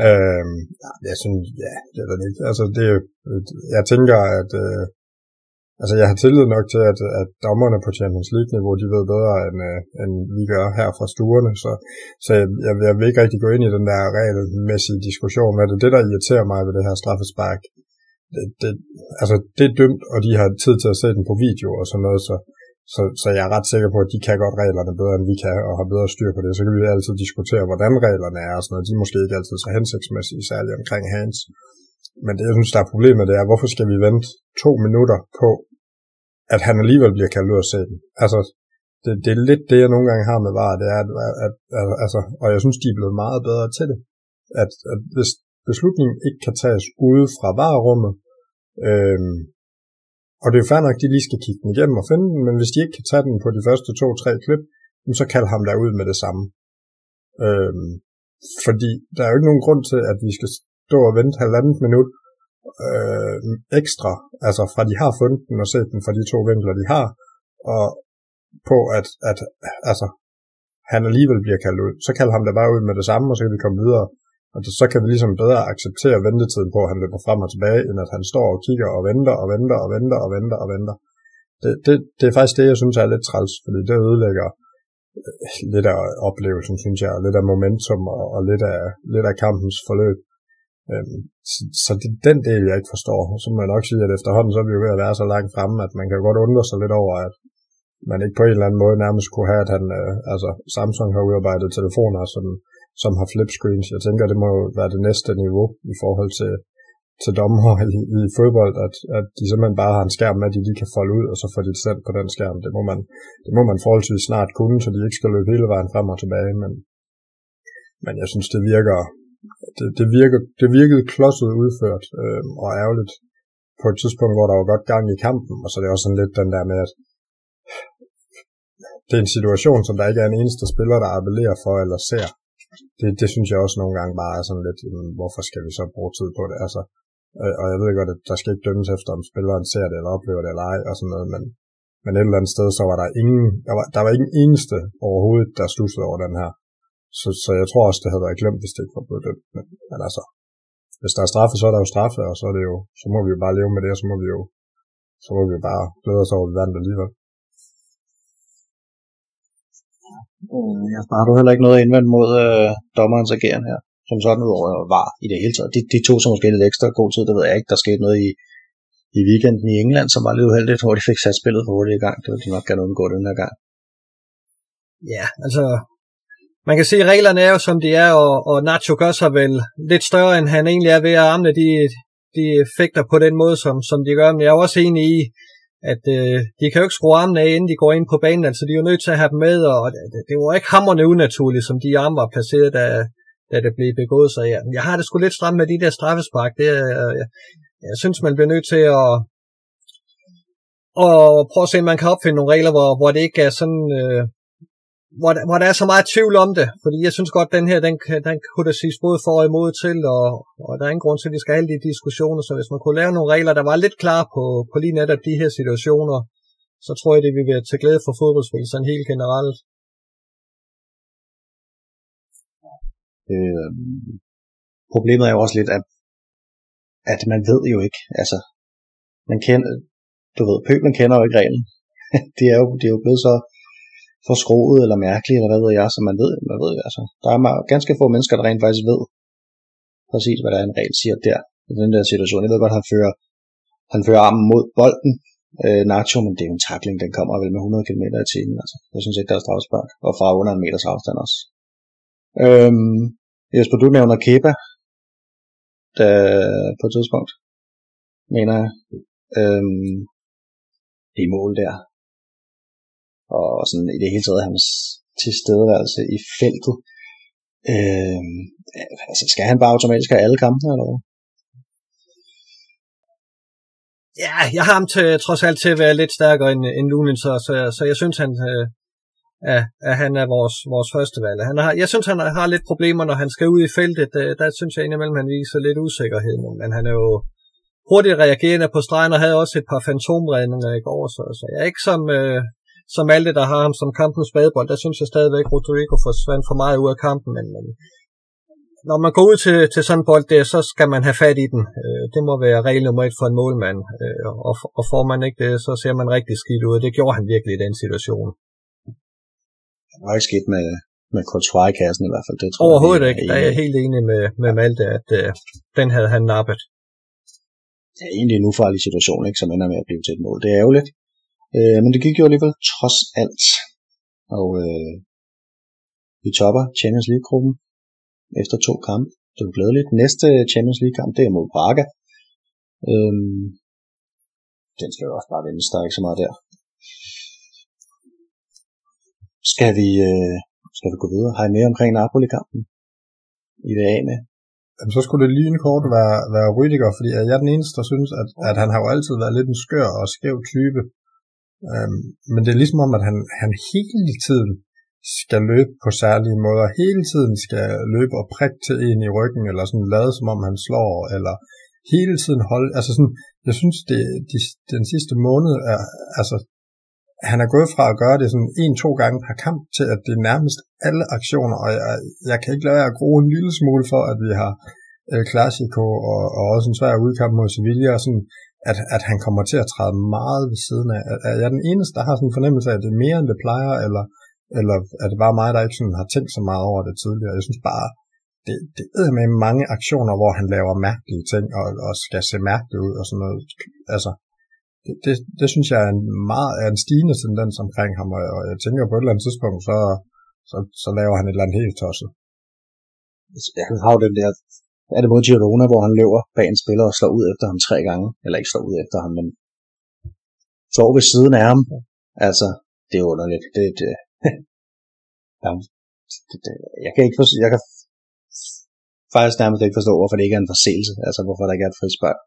Øhm, jeg synes, ja, det er det ikke. Altså, det jeg tænker, at øh, Altså, jeg har tillid nok til, at, at dommerne på Champions League-niveau, de ved bedre, end, øh, end vi gør her fra stuerne. Så, så jeg, jeg vil ikke rigtig gå ind i den der regelmæssige diskussion med det. Det, der irriterer mig ved det her straffespark, det, det, altså, det er dømt, og de har tid til at se den på video og sådan noget, så, så, så jeg er ret sikker på, at de kan godt reglerne bedre, end vi kan, og har bedre styr på det. Så kan vi altid diskutere, hvordan reglerne er og sådan noget. De er måske ikke altid så hensigtsmæssige, særligt omkring hands. Men det, jeg synes, der er problemet, det er, hvorfor skal vi vente to minutter på, at han alligevel bliver kaldt ud af sæden? Altså, det, det er lidt det, jeg nogle gange har med VAR, det er, at, at, at, altså, og jeg synes, de er blevet meget bedre til det. At, at hvis beslutningen ikke kan tages ude fra varerummet, øh, og det er jo fair nok, at de lige skal kigge den igennem og finde den, men hvis de ikke kan tage den på de første to-tre klip, så kald ham der ud med det samme. Øhm, fordi der er jo ikke nogen grund til, at vi skal stå og vente halvandet minut øh, ekstra, altså fra de har fundet den og set den fra de to vinkler, de har, og på at, at altså, han alligevel bliver kaldt ud. Så kald ham da bare ud med det samme, og så kan vi komme videre. Og så kan vi ligesom bedre acceptere ventetiden på, at han løber frem og tilbage, end at han står og kigger og venter og venter og venter og venter og venter. Det, det, det er faktisk det, jeg synes er lidt træls, fordi det ødelægger øh, lidt af oplevelsen, synes jeg, lidt af momentum og, og lidt, af, lidt af kampens forløb. Øhm, så, så det er den del, jeg ikke forstår. Så må jeg nok sige, at efterhånden så er vi jo ved at være så langt fremme, at man kan godt undre sig lidt over, at man ikke på en eller anden måde nærmest kunne have, at han, øh, altså Samsung har udarbejdet telefoner, som, som har flipscreens. Jeg tænker, det må være det næste niveau i forhold til, til dommer i, i fodbold, at, at de simpelthen bare har en skærm med, at de lige kan folde ud, og så får de det sendt på den skærm. Det må man, det må man forholdsvis snart kunne, så de ikke skal løbe hele vejen frem og tilbage, men, men jeg synes, det virker, det, det, virker, det virkede klodset udført øh, og ærgerligt på et tidspunkt, hvor der var godt gang i kampen, og så er det også sådan lidt den der med, at det er en situation, som der ikke er en eneste spiller, der appellerer for eller ser. Det, det synes jeg også nogle gange bare er sådan lidt, jamen, hvorfor skal vi så bruge tid på det? Altså, øh, og jeg ved godt, at der skal ikke dømmes efter, om spilleren ser det eller oplever det eller ej, og sådan noget, men, men et eller andet sted, så var der ingen, der var, der var ingen eneste overhovedet, der stussede over den her. Så, så jeg tror også, det havde været glemt, hvis det ikke var blevet dømt. Men, men altså, hvis der er straffe, så er der jo straffe, og så er det jo, så må vi jo bare leve med det, og så må vi jo så må vi bare glæde os over, at vi vandt alligevel. Øh, jeg har du heller ikke noget indvendt mod øh, dommerens ageren her, som sådan udover var i det hele taget. De, de to som måske lidt ekstra god tid, det ved jeg ikke. Der skete noget i, i weekenden i England, som var lidt uheldigt, hvor de fik sat spillet for hurtigt i gang. Det ville de nok gerne undgå den her gang. Ja, altså, man kan se, at reglerne er jo som de er, og, og Nacho gør sig vel lidt større, end han egentlig er ved at armene, de, de fægter på den måde, som, som de gør. Men jeg er også enig i, at øh, de kan jo ikke skrue armene af, inden de går ind på banen. Altså, de er jo nødt til at have dem med, og det, det var ikke hammerne unaturligt, som de arme var placeret, da, da det blev begået. Så ja, jeg har det sgu lidt stramt med de der straffespark. Det, øh, jeg, jeg synes, man bliver nødt til at, og prøve at se, om man kan opfinde nogle regler, hvor, hvor det ikke er sådan... Øh, hvor, der, hvor der er så meget tvivl om det, fordi jeg synes godt, den her, den, den kunne der siges både for og imod til, og, og der er ingen grund til, at vi skal have alle de diskussioner, så hvis man kunne lave nogle regler, der var lidt klare på, på lige netop de her situationer, så tror jeg, det vil være til glæde for fodboldspil, sådan helt generelt. Øh, problemet er jo også lidt, at, at man ved jo ikke, altså, man kender, du ved, pøblen kender jo ikke reglen. det, er jo, det er jo blevet så for skroet eller mærkelig, eller hvad ved jeg, så man ved, man ved altså, der er ganske få mennesker, der rent faktisk ved præcis, hvad der er en regel siger der, i den der situation. Jeg ved godt, han fører, han fører armen mod bolden, øh, Nacho, men det er jo en takling, den kommer vel med 100 km i timen, altså. Jeg synes ikke, der er strafspark, og fra under en meters afstand også. Øhm, Jesper, du nævner Kepa, der, på et tidspunkt, mener jeg, øhm, i mål der, og sådan i det hele taget hans tilstedeværelse i feltet. Øh, altså, skal han bare automatisk have alle kampene, eller hvad? Ja, jeg har ham til, trods alt til at være lidt stærkere end, end Lunin, så, så, så jeg synes, han, øh, at, at han er vores, vores første valg. Han har, jeg synes, han har lidt problemer, når han skal ud i feltet. Der, der synes jeg indimellem, han viser lidt usikkerhed, men han er jo hurtigt reagerende på stregen, og havde også et par fantomredninger i går, så, så jeg er ikke som, øh, som alle, der har ham som kampens badebold, der synes jeg stadigvæk, at Rodrigo forsvandt for meget ud af kampen, men, men når man går ud til, til sådan en bold der, så skal man have fat i den. Øh, det må være regel nummer et for en målmand, øh, og, og får man ikke det, så ser man rigtig skidt ud. Det gjorde han virkelig i den situation. Det var ikke skidt med, med Courtois i hvert fald. Det tror Overhovedet jeg, ikke. Der er jeg helt enig med, med Malte, at uh, den havde han nappet. Det er egentlig en ufarlig situation, ikke, som ender med at blive til et mål. Det er ærgerligt. Øh, men det gik jo alligevel trods alt. Og øh, vi topper Champions League-gruppen efter to kampe. Det er glædeligt. Næste Champions League-kamp, det er mod Braga. Øh, den skal jo også bare vinde, der er ikke så meget der. Skal vi, øh, skal vi gå videre? Har I mere omkring Napoli-kampen? I vil af med? Jamen, så skulle det lige en kort være, være Rydiger, fordi jeg er den eneste, der synes, at, at han har jo altid været lidt en skør og skæv type. Øhm, men det er ligesom om, at han, han hele tiden skal løbe på særlige måder, hele tiden skal løbe og prikke til en i ryggen, eller sådan lade som om han slår, eller hele tiden holde, altså sådan, jeg synes, det, de, den sidste måned er, altså, han er gået fra at gøre det sådan en-to gange per kamp, til at det er nærmest alle aktioner, og jeg, jeg kan ikke lade være at gro en lille smule for, at vi har øh, El Clasico, og, og også en svær udkamp mod Sevilla, og sådan, at, at han kommer til at træde meget ved siden af. Er jeg den eneste, der har sådan en fornemmelse af, at det er mere, end det plejer, eller, eller er det bare mig, der ikke sådan har tænkt så meget over det tidligere? Jeg synes bare, det, det er med mange aktioner, hvor han laver mærkelige ting, og, og skal se mærkeligt ud, og sådan noget. Altså, det, det, det synes jeg er en, meget, er en stigende tendens omkring ham, og, og jeg tænker på et eller andet tidspunkt, så, så, så laver han et eller andet helt tosset. Han har jo den der er det mod Girona, hvor han løber bag en spiller og slår ud efter ham tre gange. Eller ikke slår ud efter ham, men står ved siden af ham. Altså, det er underligt. Det, det, det, det, jeg kan ikke forstå, jeg kan faktisk nærmest ikke forstå, hvorfor det ikke er en forseelse. Altså, hvorfor der ikke er et frispark.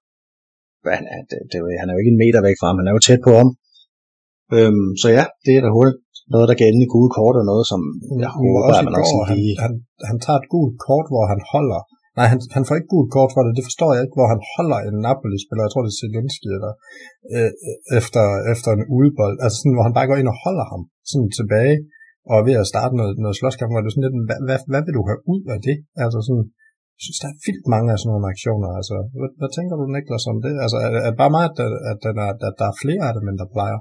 Han er, det, det, han er jo ikke en meter væk fra ham, han er jo tæt på ham. Øhm, så ja, det er da hurtigt noget, der ende i gule kort, og noget, som jeg håber, at man også lige... Han, han, han tager et gult kort, hvor han holder Nej, han, han får ikke gult kort for det, det forstår jeg ikke, hvor han holder en Napoli-spiller, jeg tror det er Zelensky, eller, øh, øh, efter, efter en udebold, altså sådan, hvor han bare går ind og holder ham sådan tilbage, og ved at starte noget, noget slåskamp, hvor det er sådan lidt, hvad, hvad, hvad vil du have ud af det? Altså sådan, jeg synes, der er vildt mange af sådan nogle aktioner. Altså, hvad, hvad tænker du, Niklas, om det? Altså, er, er det bare mig, at, at, den er, at der er flere af dem, end der plejer?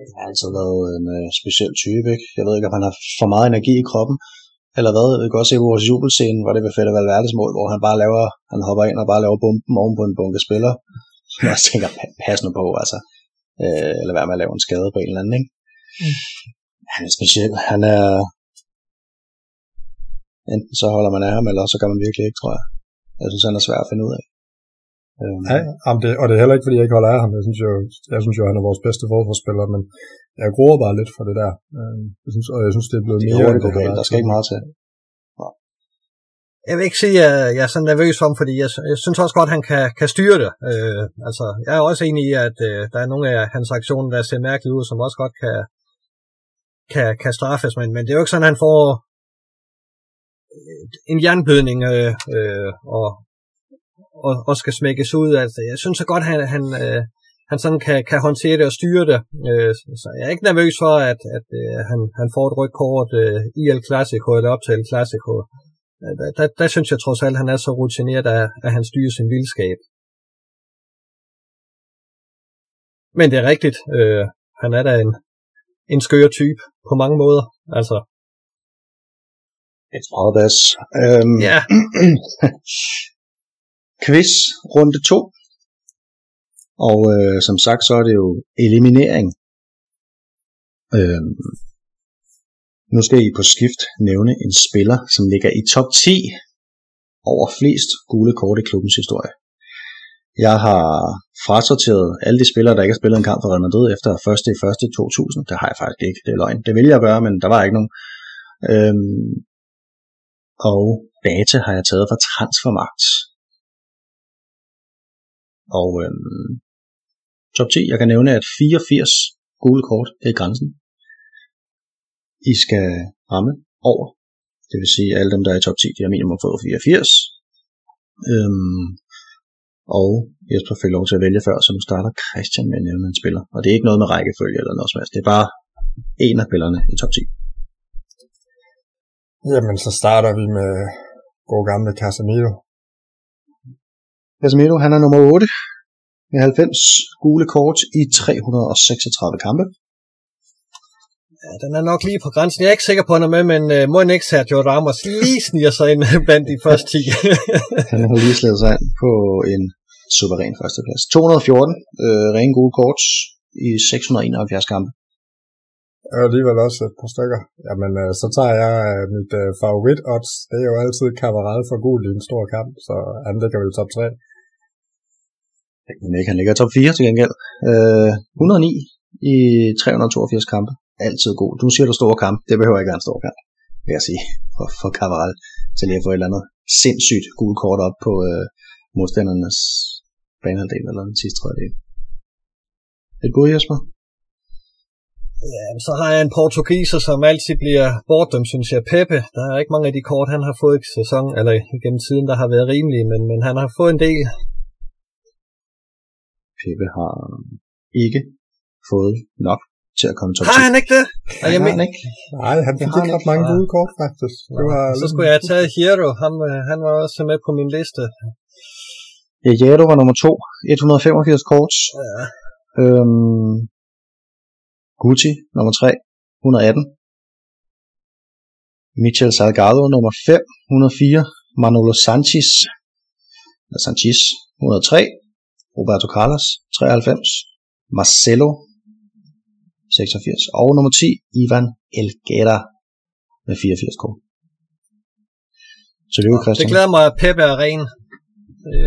Han har altid været en øh, speciel type, ikke? Jeg ved ikke, om han har for meget energi i kroppen, eller hvad. Vi kan også se på vores jubelscene, hvor det vil Fede Valverdes mål, hvor han bare laver, han hopper ind og bare laver bomben oven på en bunke spillere. Jeg tænker, pas nu på, altså. Øh, eller være med at lave en skade på en eller anden, ikke? Mm. Han er speciel. Han er... Enten så holder man af ham, eller så kan man virkelig ikke, tror jeg. Jeg synes, han er svær at finde ud af. Øhm. Ja, det, og det er heller ikke, fordi jeg ikke holder af ham. Jeg synes jo, jeg synes jo han er vores bedste forsvarsspiller, men jeg gruer bare lidt for det der. Øhm, jeg synes, og jeg synes, det er blevet det er mere... Det er der skal ikke meget til. Jeg vil ikke sige, at jeg er så nervøs for ham, fordi jeg, jeg synes også godt, at han kan, kan styre det. Øh, altså, jeg er også enig i, at øh, der er nogle af hans aktioner, der ser mærkeligt ud, som også godt kan, kan, kan straffes, men, men det er jo ikke sådan, at han får en jernblødning øh, øh, og, og, og skal smækkes ud. Altså, jeg synes så godt, at han, han, øh, han sådan kan, kan håndtere det og styre det. Øh, så jeg er ikke nervøs for, at, at øh, han, han får et rødt kort øh, i El Clasico eller op til El Clasico. Der, der, der synes jeg trods alt, at han er så rutineret, at, at han styrer sin vildskab. Men det er rigtigt. Øh, han er da en, en skør type på mange måder. Altså. Et meget øhm, Ja. quiz runde 2. Og øh, som sagt, så er det jo eliminering. Øh, nu skal I på skift nævne en spiller, som ligger i top 10 over flest gule kort i klubbens historie. Jeg har frasorteret alle de spillere, der ikke har spillet en kamp for Real Madrid efter 1. 1. 2000. Det har jeg faktisk ikke, det er løgn. Det ville jeg gøre, men der var ikke nogen. Øhm, og data har jeg taget fra Transfermarkt. Og øhm, top 10, jeg kan nævne, at 84 gule kort er grænsen. I skal ramme over. Det vil sige, at alle dem, der er i top 10, de har minimum fået 84. Øhm, og Jesper fik lov til at vælge før, så nu starter Christian med at nævne en spiller. Og det er ikke noget med rækkefølge eller noget som helst. Det er bare en af spillerne i top 10. Jamen, så starter vi med god gamle Casemiro. Casemiro, han er nummer 8 med 90 gule kort i 336 kampe. Ja, den er nok lige på grænsen. Jeg er ikke sikker på, at han er med, men uh, må ikke Sergio Ramos lige sniger sig ind blandt de første 10. han har lige slædet sig ind på en suveræn førsteplads. 214 øh, rene gule kort i 671 kampe. Og alligevel også et par stykker. Jamen, øh, så tager jeg øh, mit øh, favorit odds. Det er jo altid kammerat for gul i en stor kamp, så han ligger vel top 3. Men ikke, han ligger top 4 til gengæld. Øh, 109 i 382 kampe. Altid god. Du siger du store kamp. Det behøver ikke være en stor kamp, vil jeg sige, for, for Cavaral. Til lige at få et eller andet sindssygt gul kort op på øh, modstandernes banehalvdel eller den sidste tredjedel. Et bud, Jesper? Ja, så har jeg en portugiser, som altid bliver bortdømt, synes jeg. Pepe, der er ikke mange af de kort, han har fået i sæson, eller gennem tiden, der har været rimelige, men, men han har fået en del. Pepe har ikke fået nok til at komme top 10. Har han ikke det? Nej, jeg men... ikke. Nej, han fik ikke ret mange gode kort, faktisk. Det var så skulle jeg have taget Hierro. Han, øh, han var også med på min liste. Ja, Hierro var nummer 2. 185 kort. Ja. Øhm, Gucci, nummer 3, 118. Michel Salgado, nummer 5, 104. Manolo Sanchez, Sanchez, 103. Roberto Carlos, 93. Marcelo, 86. Og nummer 10, Ivan Elguera, med 84 kort. Så det jo Christian. Det glæder mig, at Pepe er ren.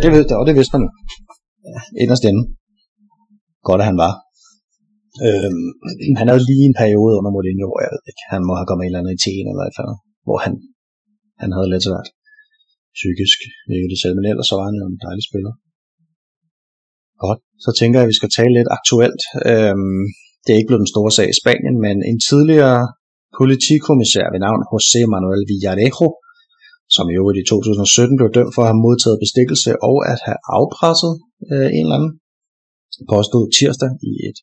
Det ved og det vidste man jo. Ja. Inderst inde. Godt, at han var. Øhm, han havde lige en periode under Mourinho, hvor jeg ved ikke, han må have kommet en eller anden i teen eller et eller andet, hvor han, han havde lidt svært psykisk, ikke det selv, men ellers så var han jo en dejlig spiller. Godt, så tænker jeg, at vi skal tale lidt aktuelt. Øhm, det er ikke blevet den store sag i Spanien, men en tidligere politikommissær ved navn José Manuel Villarejo, som i øvrigt i 2017 blev dømt for at have modtaget bestikkelse og at have afpresset øh, en eller anden, påstod tirsdag i et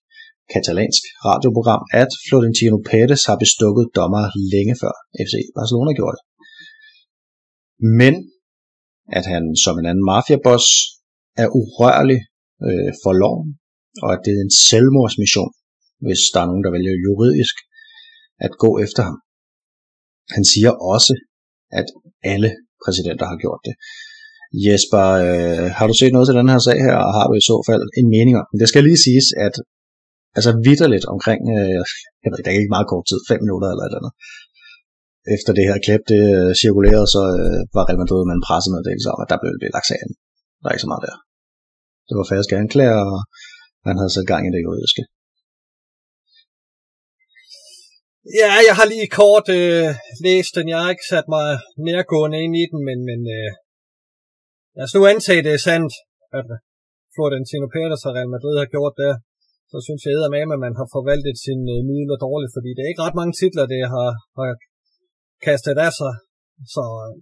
katalansk radioprogram, at Florentino Pérez har bestukket dommer længe før FC Barcelona gjorde det. men at han som en anden mafiaboss er urørlig øh, for loven, og at det er en selvmordsmission, hvis der er nogen, der vælger juridisk at gå efter ham. Han siger også, at alle præsidenter har gjort det. Jesper, øh, har du set noget til den her sag her, og har du i så fald en mening om Det skal lige siges, at altså vidderligt omkring, øh, jeg ved, der er ikke meget kort tid, 5 minutter eller et eller andet, efter det her klip, det øh, cirkulerede, så øh, var Real Madrid med en pressemeddelelse om, at der blev det lagt sagen. Der er ikke så meget der. Det var falske anklager, og man havde sat gang i det juridiske. Ja, jeg har lige kort øh, læst den. Jeg har ikke sat mig nærgående ind i den, men, men øh, lad os nu antage, det er sandt, at Florentino Pérez og Real Madrid har gjort det. Så synes jeg med, at man har forvaltet sine øh, midler dårligt, fordi det er ikke ret mange titler, det har, har kastet af sig. Så øh,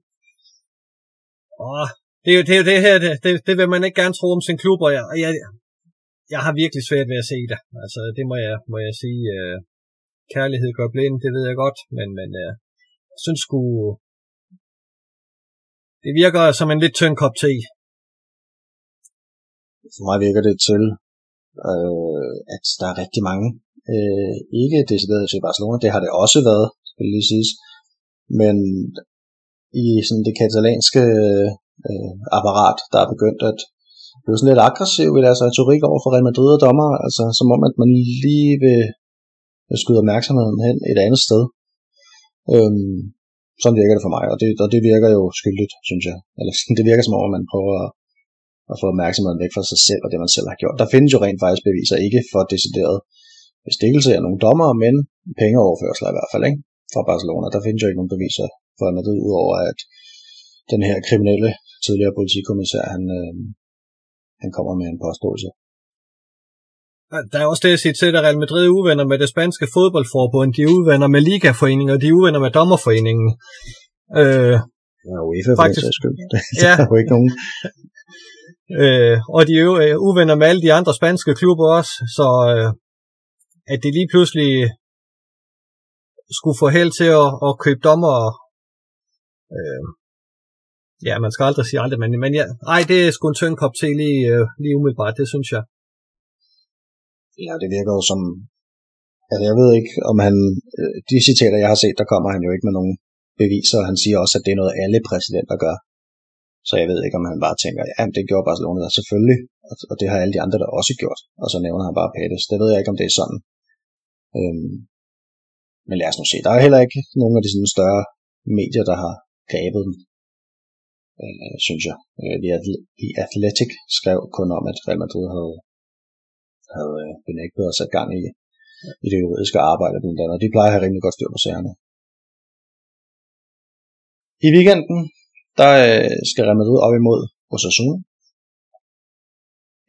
åh, det, er jo, det er jo det her, det, det, det vil man ikke gerne tro om sin klub, og jeg, jeg, jeg har virkelig svært ved at se det. Altså, det må jeg, må jeg sige. Øh, kærlighed gør blind, det ved jeg godt, men, men øh, jeg synes sgu, det virker som en lidt tynd kop te. For mig virker det til, øh, at der er rigtig mange, øh, ikke decideret til Barcelona, det har det også været, skal lige siges, men i sådan det katalanske øh, apparat, der er begyndt at blive sådan lidt aggressiv i deres altså retorik over for Real Madrid og dommer, altså som om at man lige vil skyde opmærksomheden hen et andet sted. Øhm, sådan virker det for mig, og det, og det virker jo skyldigt, synes jeg. Eller det virker som om, at man prøver at, at få opmærksomheden væk fra sig selv og det, man selv har gjort. Der findes jo rent faktisk beviser, ikke for decideret bestikkelse af nogle dommer, men pengeoverførsler i hvert fald, ikke? Fra Barcelona. Der findes jo ikke nogen beviser for noget, udover at den her kriminelle tidligere politikommissær, han, øh, han kommer med en påståelse. Der er også det at sige til, at Real Madrid er uvenner med det spanske fodboldforbund, de er uvenner med ligaforeningen, og de er uvenner med dommerforeningen. Øh, ja, UEFA faktisk. For skyld. ja. der er jo ikke nogen øh, og de er jo uvenner med alle de andre spanske klubber også, så øh, at de lige pludselig skulle få held til at, at købe dommer. Øh, ja, man skal aldrig sige aldrig, men, men ja, ej, det er sgu en tynd kop til lige, øh, lige umiddelbart, det synes jeg. Ja, det virker jo som... Altså, jeg ved ikke, om han... Øh, de citater, jeg har set, der kommer han jo ikke med nogen beviser, han siger også, at det er noget, alle præsidenter gør. Så jeg ved ikke, om han bare tænker, ja, det gjorde Barcelona da selvfølgelig, og det har alle de andre der også gjort, og så nævner han bare Pérez. Det ved jeg ikke, om det er sådan. Øhm, men lad os nu se. Der er heller ikke nogen af de sådan større medier, der har grebet dem, øh, synes jeg. Øh, The Athletic skrev kun om, at Real Madrid havde havde øh, benægtet og sat gang i, i det juridiske arbejde blandt andet. De plejer at have rimelig godt styr på sagerne. I weekenden, der øh, skal Real Madrid op imod Osasuna.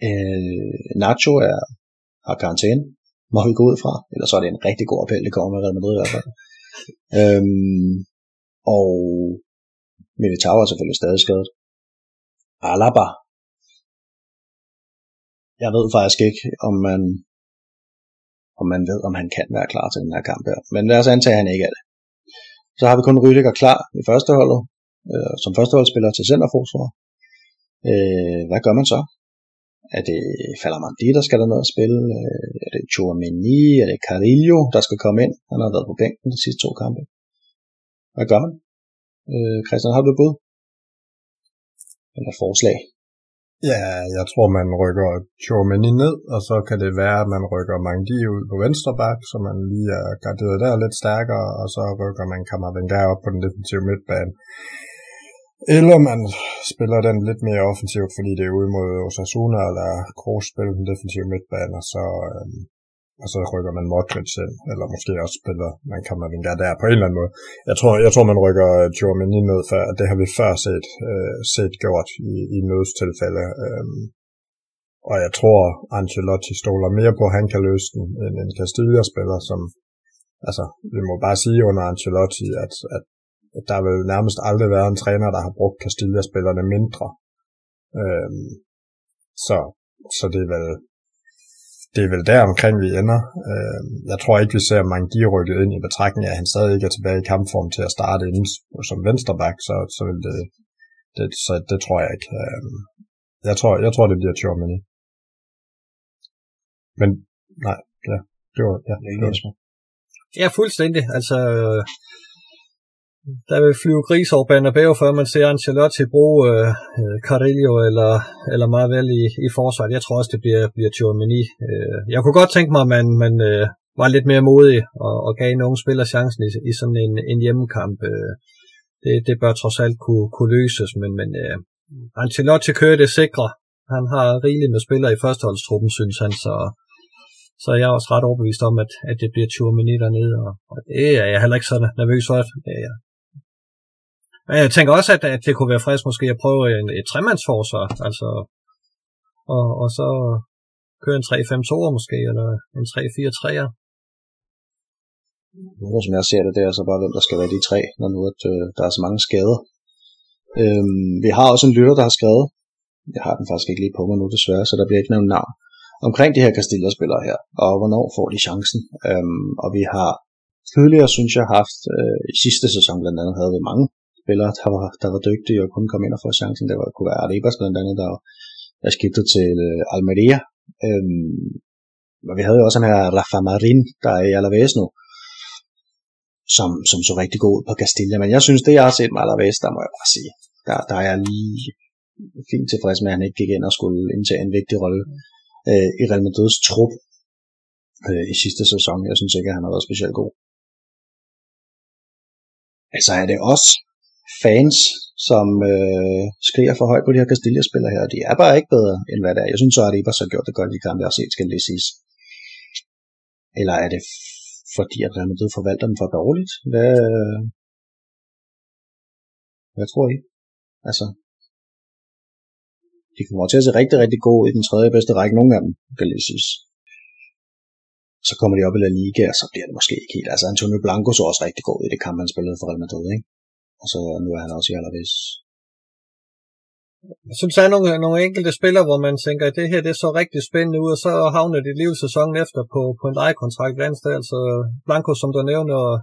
Øh, Nacho er, har karantæne, må vi gå ud fra. Ellers så er det en rigtig god appel, det kommer med Real Madrid i hvert fald. øhm, og Militao er selvfølgelig stadig skadet. Alaba jeg ved faktisk ikke, om man, om man ved, om han kan være klar til den her kamp her. Men lad os antage, at han ikke er det. Så har vi kun Rydiger klar i førsteholdet, øh, som førsteholdsspiller til centerforsvar. Øh, hvad gør man så? Er det Falamandi, der skal der ned og spille? Øh, er det Chouameni? Er det Carillo, der skal komme ind? Han har været på bænken de sidste to kampe. Hvad gør man? Øh, Christian, har du et bud? Eller forslag? Ja, jeg tror, man rykker Chouameni ned, og så kan det være, at man rykker Mangdi ud på venstre bak, så man lige er garderet der lidt stærkere, og så rykker man Kammervenga op på den defensive midtbane. Eller man spiller den lidt mere offensivt, fordi det er ude mod Osasuna, eller Kroos spiller den defensive midtbane, og så, øh, og så rykker man Modric ind, eller måske også spiller man Kammervenga der på en eller anden måde. Jeg tror, jeg tror man rykker øh, Jormini ned, for det har vi før set, øh, set gjort i, i nødstilfælde. Øh, og jeg tror, Ancelotti stoler mere på, at han kan løse den, end en Castilla-spiller, som, altså, vi må bare sige under Ancelotti, at, at, at der vil nærmest aldrig være en træner, der har brugt Castilla-spillerne mindre. Øhm, så, så det er vel, det er vel der omkring vi ender. Øhm, jeg tror ikke, vi ser Mangi rykket ind i betragtning af, at han stadig ikke er tilbage i kampform til at starte inden som venstreback, så, så vil det det, så det tror jeg ikke. Øhm, jeg tror, jeg tror det bliver Tjormini. Men nej, ja, det var, ja, det var Ja, fuldstændig. Altså, der vil flyve gris over Bernabeu, før man ser Ancelotti bruge øh, Carillo eller, eller Marvel i, i forsvaret. Jeg tror også, det bliver, bliver Tchouameni. Øh, jeg kunne godt tænke mig, at man, man øh, var lidt mere modig og, og gav nogle spillere chancen i, i sådan en, en hjemmekamp. Øh, det, det bør trods alt kunne, kunne løses, men, men øh, Ancelotti kører det sikre. Han har rigeligt med spillere i førsteholdstruppen, synes han, så, så jeg er også ret overbevist om, at, at det bliver 20 minutter dernede, og, og det er jeg heller ikke så nervøs for. Det er, men jeg tænker også, at, at det kunne være frisk måske at prøve en, et tremandsforsvar, altså, og, og så køre en 3-5-2'er måske, eller en 3-4-3'er. Nu, som jeg ser det, det er så bare, hvem der skal være de tre, når nu at, øh, der er så mange skader. Øhm, vi har også en lytter, der har skrevet, jeg har den faktisk ikke lige på mig nu desværre, så der bliver ikke nævnt navn, omkring de her Castilla-spillere her, og hvornår får de chancen. Øhm, og vi har tidligere, synes jeg, haft, øh, i sidste sæson blandt andet, havde vi mange spillere, der var, der var dygtige og kunne komme ind og få chancen. Det var, kunne være Arribas blandt andet, der der skiftede til øh, Almeria. Øhm, men vi havde jo også den her Rafa Marin, der er i Alaves nu, som, som så rigtig god ud på Castilla. Men jeg synes, det jeg har set med Alaves, der må jeg bare sige, der, der er jeg lige fint tilfreds med, at han ikke gik ind og skulle indtage en vigtig rolle øh, i Real Madrids trup øh, i sidste sæson. Jeg synes ikke, at han har været specielt god. Altså er det også fans, som øh, skriger for højt på de her Castilla-spillere her. De er bare ikke bedre, end hvad det er. Jeg synes så, at Ribas har gjort det godt i kampen, jeg har set, skal det siges. Eller er det fordi, at Real Madrid forvalter dem for dårligt? Hvad, hvad tror I? Altså, de kommer til at se rigtig, rigtig gode i den tredje bedste række, nogle af dem, kan det siges. Så kommer de op i La Liga, og så bliver det måske ikke helt. Altså, Antonio Blanco så også rigtig god i det kamp, han spillede for Real Madrid, ikke? Og så nu er han også i Alaves. Jeg synes, der er nogle, nogle enkelte spillere, hvor man tænker, at det her det så rigtig spændende ud, og så havner de liv sæsonen efter på, på en lejekontrakt et andet. Altså Blanco, som du nævner, og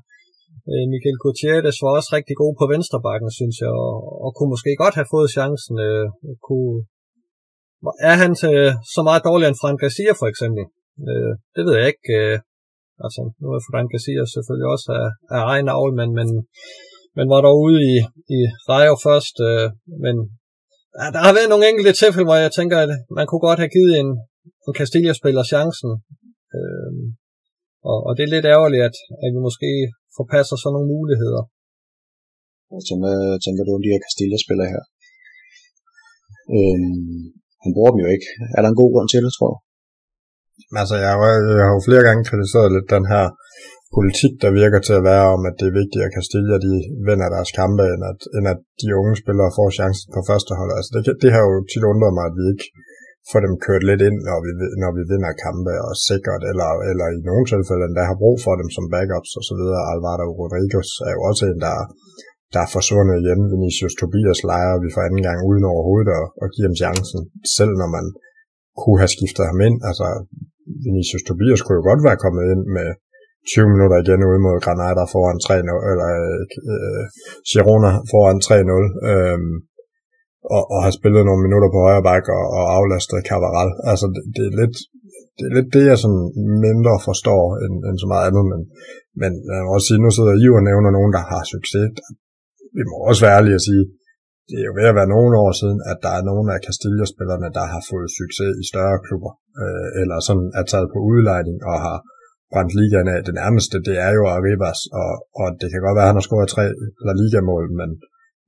øh, Michael Gutierrez var også rigtig god på venstrebakken, synes jeg, og, og kunne måske godt have fået chancen. Øh, kunne, er han til, så meget dårligere end Frank Garcia, for eksempel? Øh, det ved jeg ikke. Øh, altså, nu er Frank Garcia selvfølgelig også af, af egen avl, men, men men var der ude i, i Rayo først. Øh, men ja, der har været nogle enkelte tilfælde, hvor jeg tænker, at man kunne godt have givet en, en Castilla-spiller chancen. Øh, og, og det er lidt ærgerligt, at, at vi måske forpasser sådan nogle muligheder. Altså, hvad tænker du om de her Castilla-spillere her? Øhm, han bruger dem jo ikke. Er der en god grund til det, tror du? Altså, jeg har, jeg har jo flere gange kritiseret lidt den her politik, der virker til at være om, at det er vigtigt, at Castilla de vinder deres kampe, end at, end at de unge spillere får chancen på første hold. Altså det, det har jo tit undret mig, at vi ikke får dem kørt lidt ind, når vi, når vi vinder kampe og sikkert, eller, eller i nogle tilfælde endda har brug for dem som backups osv. så. Alvaro Rodriguez er jo også en, der, der er forsvundet igen. Vinicius Tobias leger vi for anden gang uden overhovedet og, og giver dem chancen, selv når man kunne have skiftet ham ind. Altså, Vinicius Tobias kunne jo godt være kommet ind med 20 minutter igen ude mod Granada foran 3-0, eller øh, Girona foran 3-0, øh, og, og har spillet nogle minutter på højre bak og, og aflastet Cavaral. Altså, det, det, er lidt, det er lidt det, jeg sådan mindre forstår end, end så meget andet, men, men jeg må også sige, nu sidder I og nævner nogen, der har succes. Vi må også være ærlige at sige, det er jo ved at være nogle år siden, at der er nogle af Castilla-spillerne, der har fået succes i større klubber, øh, eller sådan er taget på udlejning og har brændt ligaen af. Det nærmeste, det er jo Arribas, og, og det kan godt være, at han har scoret tre La Liga-mål, men,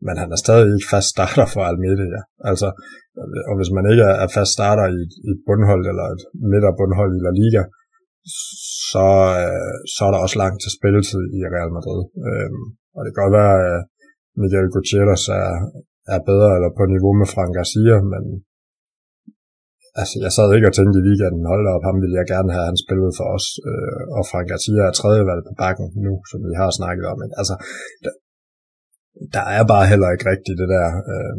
men han er stadig ikke fast starter for Almeida. Altså, og hvis man ikke er fast starter i, i et bundhold, eller et midterbundhold i La Liga, så, øh, så er der også langt til spilletid i Real Madrid. Øhm, og det kan godt være, at øh, Miguel Gutierrez er, er bedre eller på niveau med Frank Garcia, men altså, jeg sad ikke og tænkte i weekenden, hold op, ham ville jeg gerne have, han spillet for os, øh, og Frank Garcia er tredje valg på bakken nu, som vi har snakket om. Men, Altså, der, der er bare heller ikke rigtigt det der. Øh,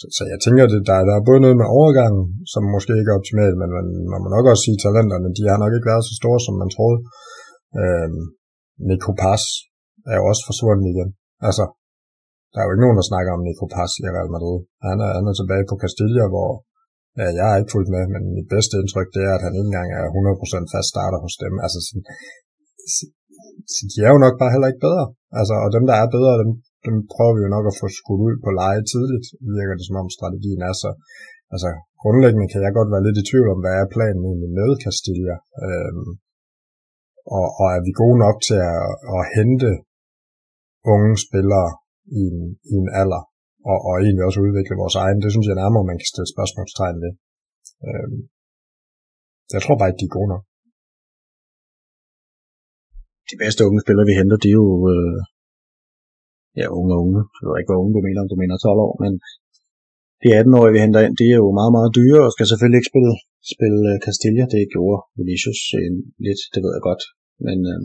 så, så jeg tænker, det, der, der er både noget med overgangen, som måske ikke er optimalt, men man, man må nok også sige, at talenterne, de har nok ikke været så store, som man troede. Øh, Nico Pass er jo også forsvundet igen. Altså, der er jo ikke nogen, der snakker om Nico Pass i Real Madrid. Han er, han er tilbage på Castilla, hvor jeg har ikke fulgt med, men mit bedste indtryk, det er, at han ikke engang er 100% fast starter hos dem. Altså, sådan, så de er jo nok bare heller ikke bedre. Altså, og dem, der er bedre, dem, dem prøver vi jo nok at få skudt ud på leje tidligt, virker det som om strategien er så. Altså, grundlæggende kan jeg godt være lidt i tvivl om, hvad er planen egentlig med Castilla. Øhm, og, og er vi gode nok til at, at hente unge spillere i en, i en alder, og, og egentlig også udvikle vores egen. Det synes jeg nærmere, man kan stille spørgsmålstegn ved. Øhm, jeg tror bare ikke, de er gode nok. De bedste unge spillere, vi henter, de er jo øh, ja, unge og unge. Jeg ved ikke, hvor unge du mener, om du mener 12 år, men de 18-årige, vi henter ind, de er jo meget, meget dyre, og skal selvfølgelig ikke spille, spille uh, Castilla. Det gjorde Vinicius en, lidt, det ved jeg godt. Men øh,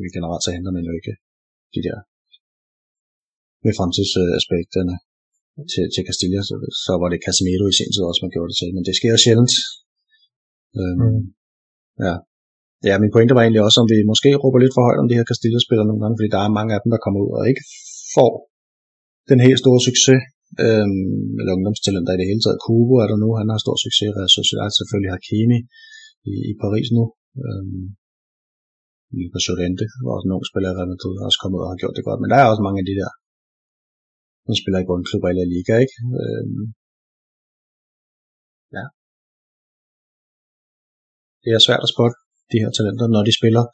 vi generelt så henter man jo ikke de der med fremtidsaspekterne til, til Castilla, så, så var det Casemiro i sin tid også, man gjorde det til, men det sker sjældent. Øhm, mm. Ja. Ja, min pointe var egentlig også, om vi måske råber lidt for højt om de her Castilla-spillere nogle gange, fordi der er mange af dem, der kommer ud og ikke får den helt store succes, øhm, eller ungdomstalenter i det hele taget. Kubo er der nu, han har stor succes, og Sociedad selvfølgelig Hakimi i, i Paris nu. Øhm, på Sorrente, hvor også nogle spillere i Real Madrid også kommet ud og har gjort det godt. Men der er også mange af de der, som spiller i bundklubber i La Liga, ikke? Øh, ja. Det er svært at spotte de her talenter, når de spiller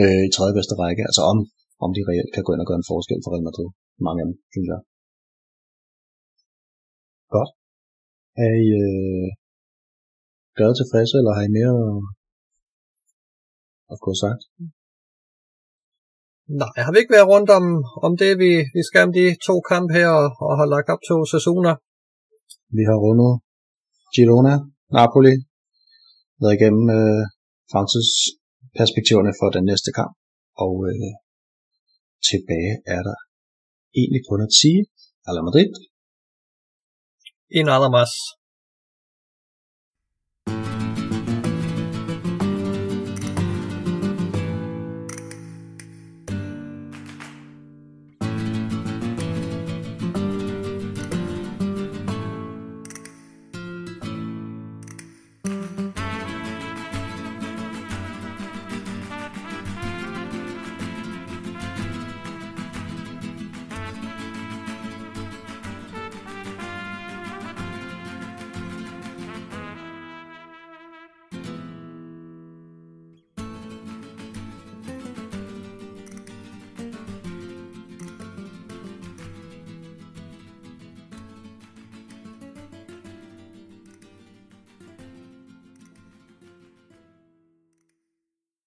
øh, i tredje bedste række, altså om, om de reelt kan gå ind og gøre en forskel for Real Madrid. Mange af dem, synes jeg. Godt. Er I øh, glade tilfredse, eller har I mere at få sagt? Nej, har vi ikke været rundt om, om det, vi, vi skal om de to kampe her og, og har lagt op to sæsoner? Vi har rundet Girona, Napoli, været igennem øh, fremtidsperspektiverne for den næste kamp, og øh, tilbage er der egentlig kun at sige, Real Madrid. En más.